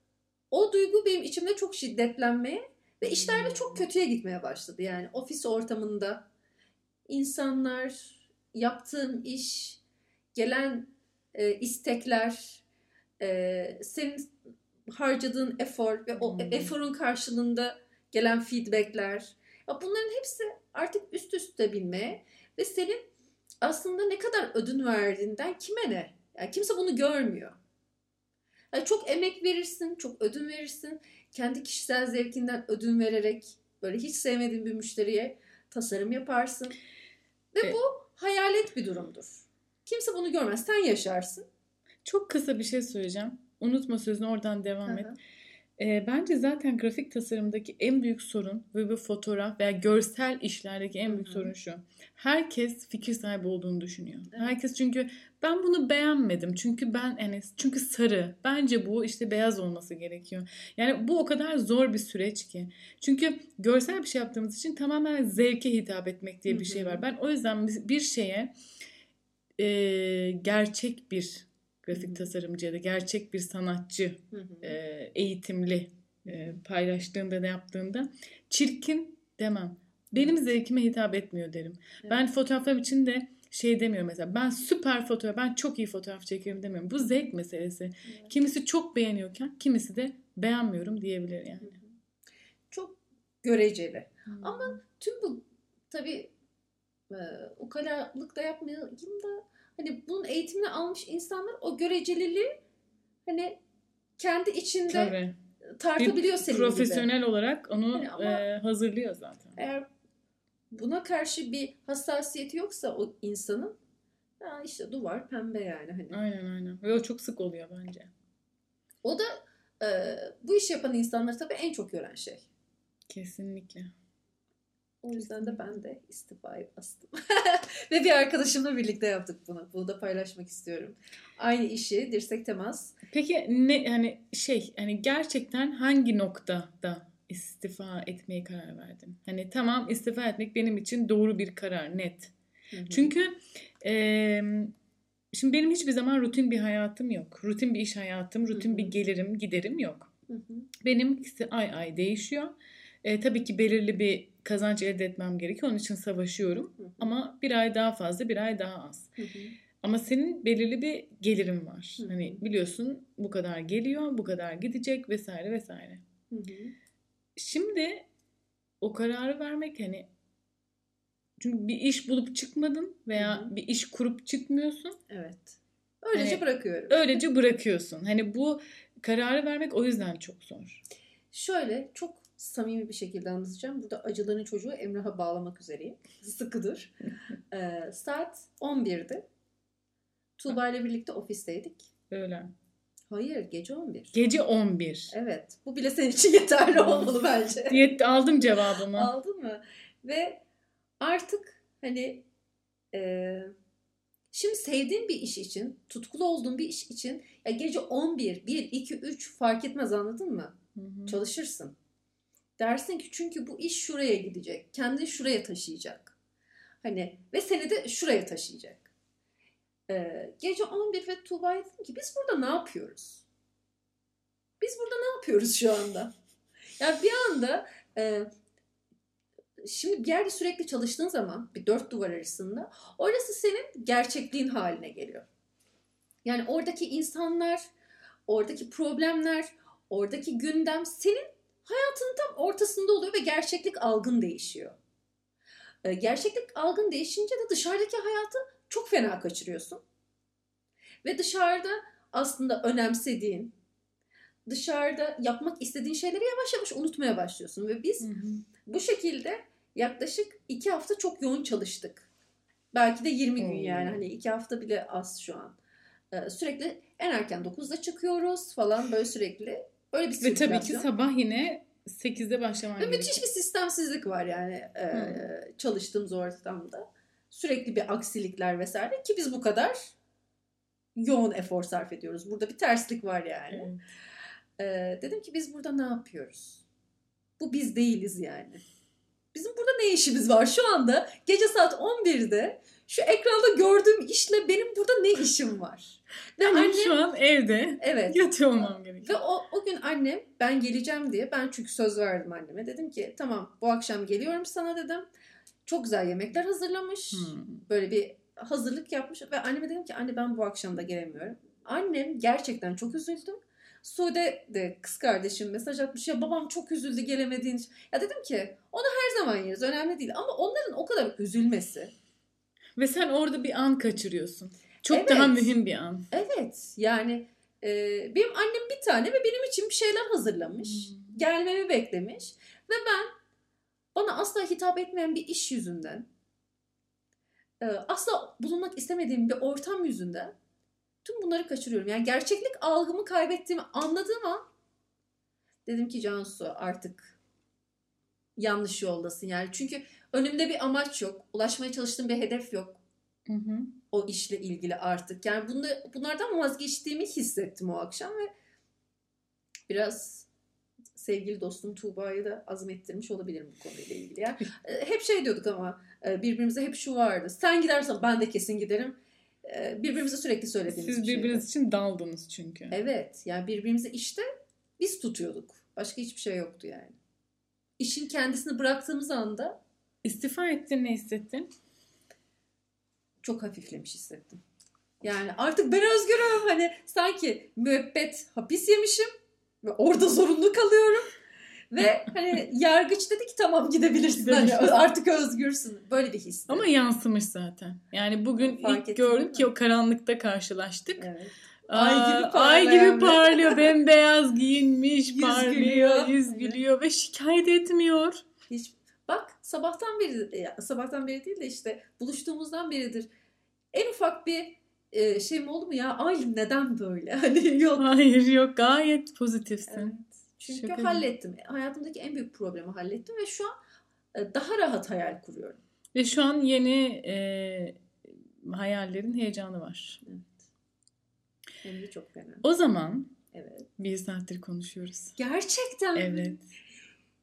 o duygu benim içimde çok şiddetlenmeye ve işler de çok kötüye gitmeye başladı. Yani ofis ortamında insanlar, yaptığın iş, gelen e, istekler, e, senin harcadığın efor ve o hmm. eforun karşılığında gelen feedbackler. Bunların hepsi artık üst üste binmeye ve senin aslında ne kadar ödün verdiğinden kime ne? Yani kimse bunu görmüyor. Yani çok emek verirsin, çok ödün verirsin. Kendi kişisel zevkinden ödün vererek böyle hiç sevmediğin bir müşteriye tasarım yaparsın. Ve evet. bu hayalet bir durumdur. Kimse bunu görmez. Sen yaşarsın. Çok kısa bir şey söyleyeceğim. Unutma sözünü oradan devam Hı-hı. et. E, bence zaten grafik tasarımdaki en büyük sorun ve bu fotoğraf veya görsel işlerdeki en büyük Hı-hı. sorun şu. Herkes fikir sahibi olduğunu düşünüyor. Evet. Herkes çünkü ben bunu beğenmedim. Çünkü ben yani çünkü sarı. Bence bu işte beyaz olması gerekiyor. Yani bu o kadar zor bir süreç ki. Çünkü görsel bir şey yaptığımız için tamamen zevke hitap etmek diye bir Hı-hı. şey var. Ben o yüzden bir şeye e, gerçek bir grafik tasarımcı ya da gerçek bir sanatçı e, eğitimli e, paylaştığında da yaptığında çirkin demem. Benim zevkime hitap etmiyor derim. Evet. Ben fotoğraflarım için de şey demiyorum mesela ben süper fotoğraf ben çok iyi fotoğraf çekiyorum demiyorum. Bu zevk meselesi. Evet. Kimisi çok beğeniyorken kimisi de beğenmiyorum diyebilir yani. Çok göreceli. Hmm. Ama tüm bu tabii e, ukalalık da yapmayayım da hani bunun eğitimini almış insanlar o göreceliliği hani kendi içinde Tabii. tartabiliyor senin profesyonel gibi. olarak onu yani e, hazırlıyor zaten. Eğer buna karşı bir hassasiyeti yoksa o insanın ya işte duvar pembe yani. Hani. Aynen aynen. Ve o çok sık oluyor bence. O da e, bu iş yapan insanları tabii en çok gören şey. Kesinlikle. O yüzden de ben de istifayı bastım. Ve bir arkadaşımla birlikte yaptık bunu. Bunu da paylaşmak istiyorum. Aynı işi dirsek temas. Peki ne hani şey hani gerçekten hangi noktada istifa etmeye karar verdim? Hani tamam istifa etmek benim için doğru bir karar net. Hı hı. Çünkü e, şimdi benim hiçbir zaman rutin bir hayatım yok. Rutin bir iş hayatım, rutin hı hı. bir gelirim, giderim yok. Hı hı. Benimkisi ay ay değişiyor. E, tabii ki belirli bir kazanç elde etmem gerekiyor. Onun için savaşıyorum. Hı hı. Ama bir ay daha fazla, bir ay daha az. Hı hı. Ama senin belirli bir gelirin var. Hı hı. Hani biliyorsun bu kadar geliyor, bu kadar gidecek vesaire vesaire. Hı hı. Şimdi o kararı vermek hani çünkü bir iş bulup çıkmadın veya hı hı. bir iş kurup çıkmıyorsun. Evet. Öylece hani, bırakıyorum. Öylece bırakıyorsun. Hani bu kararı vermek o yüzden çok zor. Şöyle çok samimi bir şekilde anlatacağım. Burada acıların çocuğu Emrah'a bağlamak üzereyim. Sıkıdır. ee, saat 11'di. Tuğba ile birlikte ofisteydik. Öyle. Hayır gece 11. Gece 11. Evet. Bu bile senin için yeterli olmalı bence. Diyet aldım cevabımı. Aldın mı? Ve artık hani e, şimdi sevdiğin bir iş için, tutkulu olduğun bir iş için ya gece 11, 1, 2, 3 fark etmez anladın mı? Hı hı. Çalışırsın. Dersin ki çünkü bu iş şuraya gidecek. Kendini şuraya taşıyacak. Hani ve seni de şuraya taşıyacak. Ee, gece 11 ve Tuğba'ya dedim ki biz burada ne yapıyoruz? Biz burada ne yapıyoruz şu anda? Yani bir anda e, şimdi bir yerde sürekli çalıştığın zaman bir dört duvar arasında orası senin gerçekliğin haline geliyor. Yani oradaki insanlar, oradaki problemler, oradaki gündem senin hayatının tam ortasında oluyor ve gerçeklik algın değişiyor. Ee, gerçeklik algın değişince de dışarıdaki hayatı çok fena kaçırıyorsun. Ve dışarıda aslında önemsediğin, dışarıda yapmak istediğin şeyleri yavaş yavaş unutmaya başlıyorsun. Ve biz hı hı. bu şekilde yaklaşık iki hafta çok yoğun çalıştık. Belki de 20 gün yani hani iki hafta bile az şu an. Ee, sürekli en erken 9'da çıkıyoruz falan böyle sürekli Öyle bir Ve tabii ki sabah yine 8'de başlaman Ve müthiş bir sistemsizlik var yani e, çalıştığımız ortamda. Sürekli bir aksilikler vesaire ki biz bu kadar yoğun efor sarf ediyoruz. Burada bir terslik var yani. E, dedim ki biz burada ne yapıyoruz? Bu biz değiliz yani. Bizim burada ne işimiz var? Şu anda gece saat 11'de şu ekranda gördüğüm işle benim burada ne işim var? Ve benim annem, şu an evde evet, yatıyor olmam gerekiyor. Ve o, o gün annem ben geleceğim diye ben çünkü söz verdim anneme. Dedim ki tamam bu akşam geliyorum sana dedim. Çok güzel yemekler hazırlamış. Hmm. Böyle bir hazırlık yapmış. Ve anneme dedim ki anne ben bu akşam da gelemiyorum. Annem gerçekten çok üzüldü. Sude de kız kardeşim mesaj atmış ya babam çok üzüldü gelemediğin için. Ya dedim ki onu her zaman yeriz önemli değil ama onların o kadar üzülmesi ve sen orada bir an kaçırıyorsun. Çok evet. daha mühim bir an. Evet. Yani e, benim annem bir tane ve benim için bir şeyler hazırlamış. Hmm. Gelmemi beklemiş. Ve ben bana asla hitap etmeyen bir iş yüzünden e, asla bulunmak istemediğim bir ortam yüzünden tüm bunları kaçırıyorum. Yani gerçeklik algımı kaybettiğimi anladığım an Dedim ki Cansu artık yanlış yoldasın yani. Çünkü önümde bir amaç yok. Ulaşmaya çalıştığım bir hedef yok. Hı hı. O işle ilgili artık. Yani bunda, bunlardan vazgeçtiğimi hissettim o akşam ve biraz sevgili dostum Tuğba'yı da azmettirmiş olabilirim bu konuyla ilgili. Yani, hep şey diyorduk ama birbirimize hep şu vardı. Sen gidersen ben de kesin giderim. Birbirimize sürekli söylediğimiz Siz birbiriniz şeydi. için daldınız çünkü. Evet. Yani birbirimizi işte biz tutuyorduk. Başka hiçbir şey yoktu yani. İşin kendisini bıraktığımız anda istifa ettin ne hissettin? Çok hafiflemiş hissettim. Yani artık ben özgürüm. Hani sanki müebbet hapis yemişim ve orada zorunlu kalıyorum. Ve hani yargıç dedi ki tamam gidebilirsin. Hani artık özgürsün. Böyle bir his. Ama yansımış zaten. Yani bugün Fark ilk gördük ki o karanlıkta karşılaştık. Evet. Ay gibi parlıyor. Ay gibi parlıyor. Bembeyaz giyinmiş, yüz parlıyor, gülüyor. yüz gülüyor ve şikayet etmiyor. Hiç Bak sabahtan beri sabahtan beri değil de işte buluştuğumuzdan beridir. En ufak bir e, şey mi oldu mu ya? Ay neden böyle? Hani yok. Hayır yok gayet pozitifsin. Evet. Çünkü Şaka hallettim. Hayatımdaki en büyük problemi hallettim ve şu an e, daha rahat hayal kuruyorum. Ve şu an yeni e, hayallerin heyecanı var. Evet. Hem de çok fena. O zaman evet. bir saattir konuşuyoruz. Gerçekten Evet.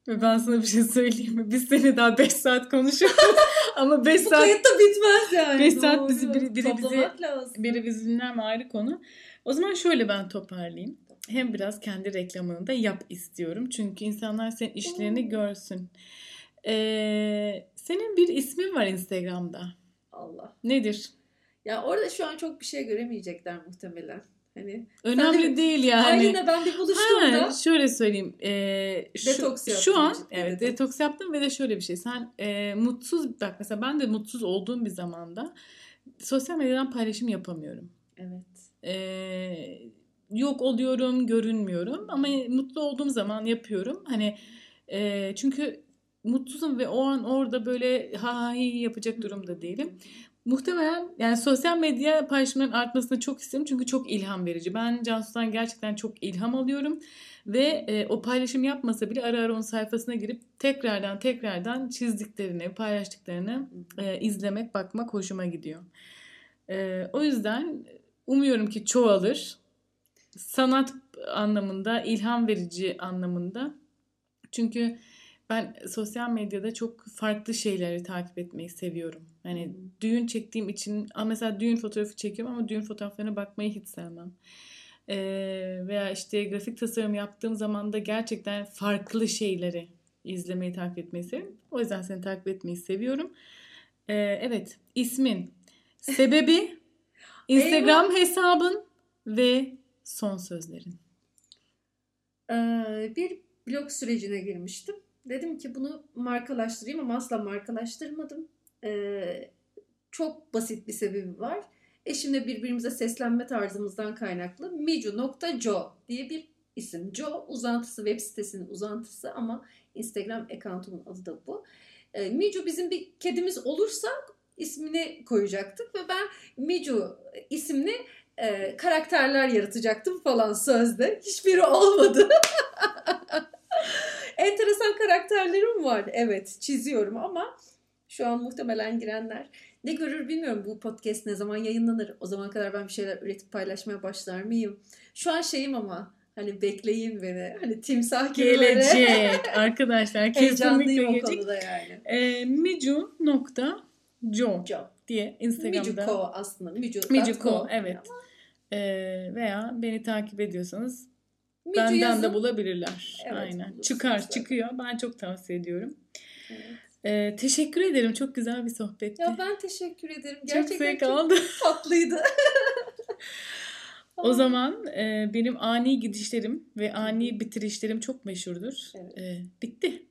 Ve ben sana bir şey söyleyeyim mi? Biz seni daha 5 saat konuşuyoruz. Ama 5 saat... Bu kayıt da bitmez yani. 5 saat bizi, biri, biri bizi, biri bizi dinler mi ayrı konu. O zaman şöyle ben toparlayayım. Hem biraz kendi reklamını da yap istiyorum. Çünkü insanlar senin işlerini hmm. görsün. Ee, senin bir ismin var Instagram'da. Allah. Nedir? Ya orada şu an çok bir şey göremeyecekler muhtemelen. Hani önemli de, değil yani. Aylin'le ben bir buluştuğumda ha, şöyle söyleyeyim. E, şu, detoks yaptım. Şu an evet detoks. detoks yaptım ve de şöyle bir şey. Sen e, mutsuz bak mesela ben de mutsuz olduğum bir zamanda sosyal medyadan paylaşım yapamıyorum. Evet. E, yok oluyorum, görünmüyorum ama mutlu olduğum zaman yapıyorum. Hani e, çünkü mutsuzum ve o an orada böyle ha hi yapacak durumda değilim. Muhtemelen yani sosyal medya paylaşımların artmasını çok isterim çünkü çok ilham verici. Ben Cansu'dan gerçekten çok ilham alıyorum ve e, o paylaşım yapmasa bile ara ara onun sayfasına girip tekrardan tekrardan çizdiklerini, paylaştıklarını e, izlemek, bakmak hoşuma gidiyor. E, o yüzden umuyorum ki çoğalır. Sanat anlamında, ilham verici anlamında. Çünkü ben sosyal medyada çok farklı şeyleri takip etmeyi seviyorum. Hani hmm. düğün çektiğim için mesela düğün fotoğrafı çekiyorum ama düğün fotoğraflarına bakmayı hiç sevmem. Ee, veya işte grafik tasarım yaptığım zaman da gerçekten farklı şeyleri izlemeyi takip etmeyi seviyorum. O yüzden seni takip etmeyi seviyorum. Ee, evet ismin, sebebi, Instagram hesabın ve son sözlerin. Ee, bir blog sürecine girmiştim Dedim ki bunu markalaştırayım ama asla markalaştırmadım. Ee, çok basit bir sebebi var. Eşimle birbirimize seslenme tarzımızdan kaynaklı miju.jo diye bir isim. Jo uzantısı web sitesinin uzantısı ama Instagram account'umun adı da bu. E, Miju bizim bir kedimiz olursa ismini koyacaktık ve ben Miju isimli e, karakterler yaratacaktım falan sözde. Hiçbiri olmadı. Enteresan karakterlerim var. Evet çiziyorum ama şu an muhtemelen girenler ne görür bilmiyorum bu podcast ne zaman yayınlanır. O zaman kadar ben bir şeyler üretip paylaşmaya başlar mıyım? Şu an şeyim ama hani bekleyin beni. Hani timsah gelecek arkadaşlar. Heyecanlıyım o konuda yani. E, Miju nokta Jo diye Instagram'da. Mijuko aslında. Mijuko evet. Ama... E, veya beni takip ediyorsanız Micu Benden yazın. de bulabilirler. Evet, Aynen. Çıkar, çıkıyor. Ben çok tavsiye ediyorum. Evet. Ee, teşekkür ederim. Çok güzel bir sohbetti. Ya ben teşekkür ederim. Gerçekten çok aldım. tatlıydı. o zaman e, benim ani gidişlerim ve ani bitirişlerim çok meşhurdur. Evet. E, bitti.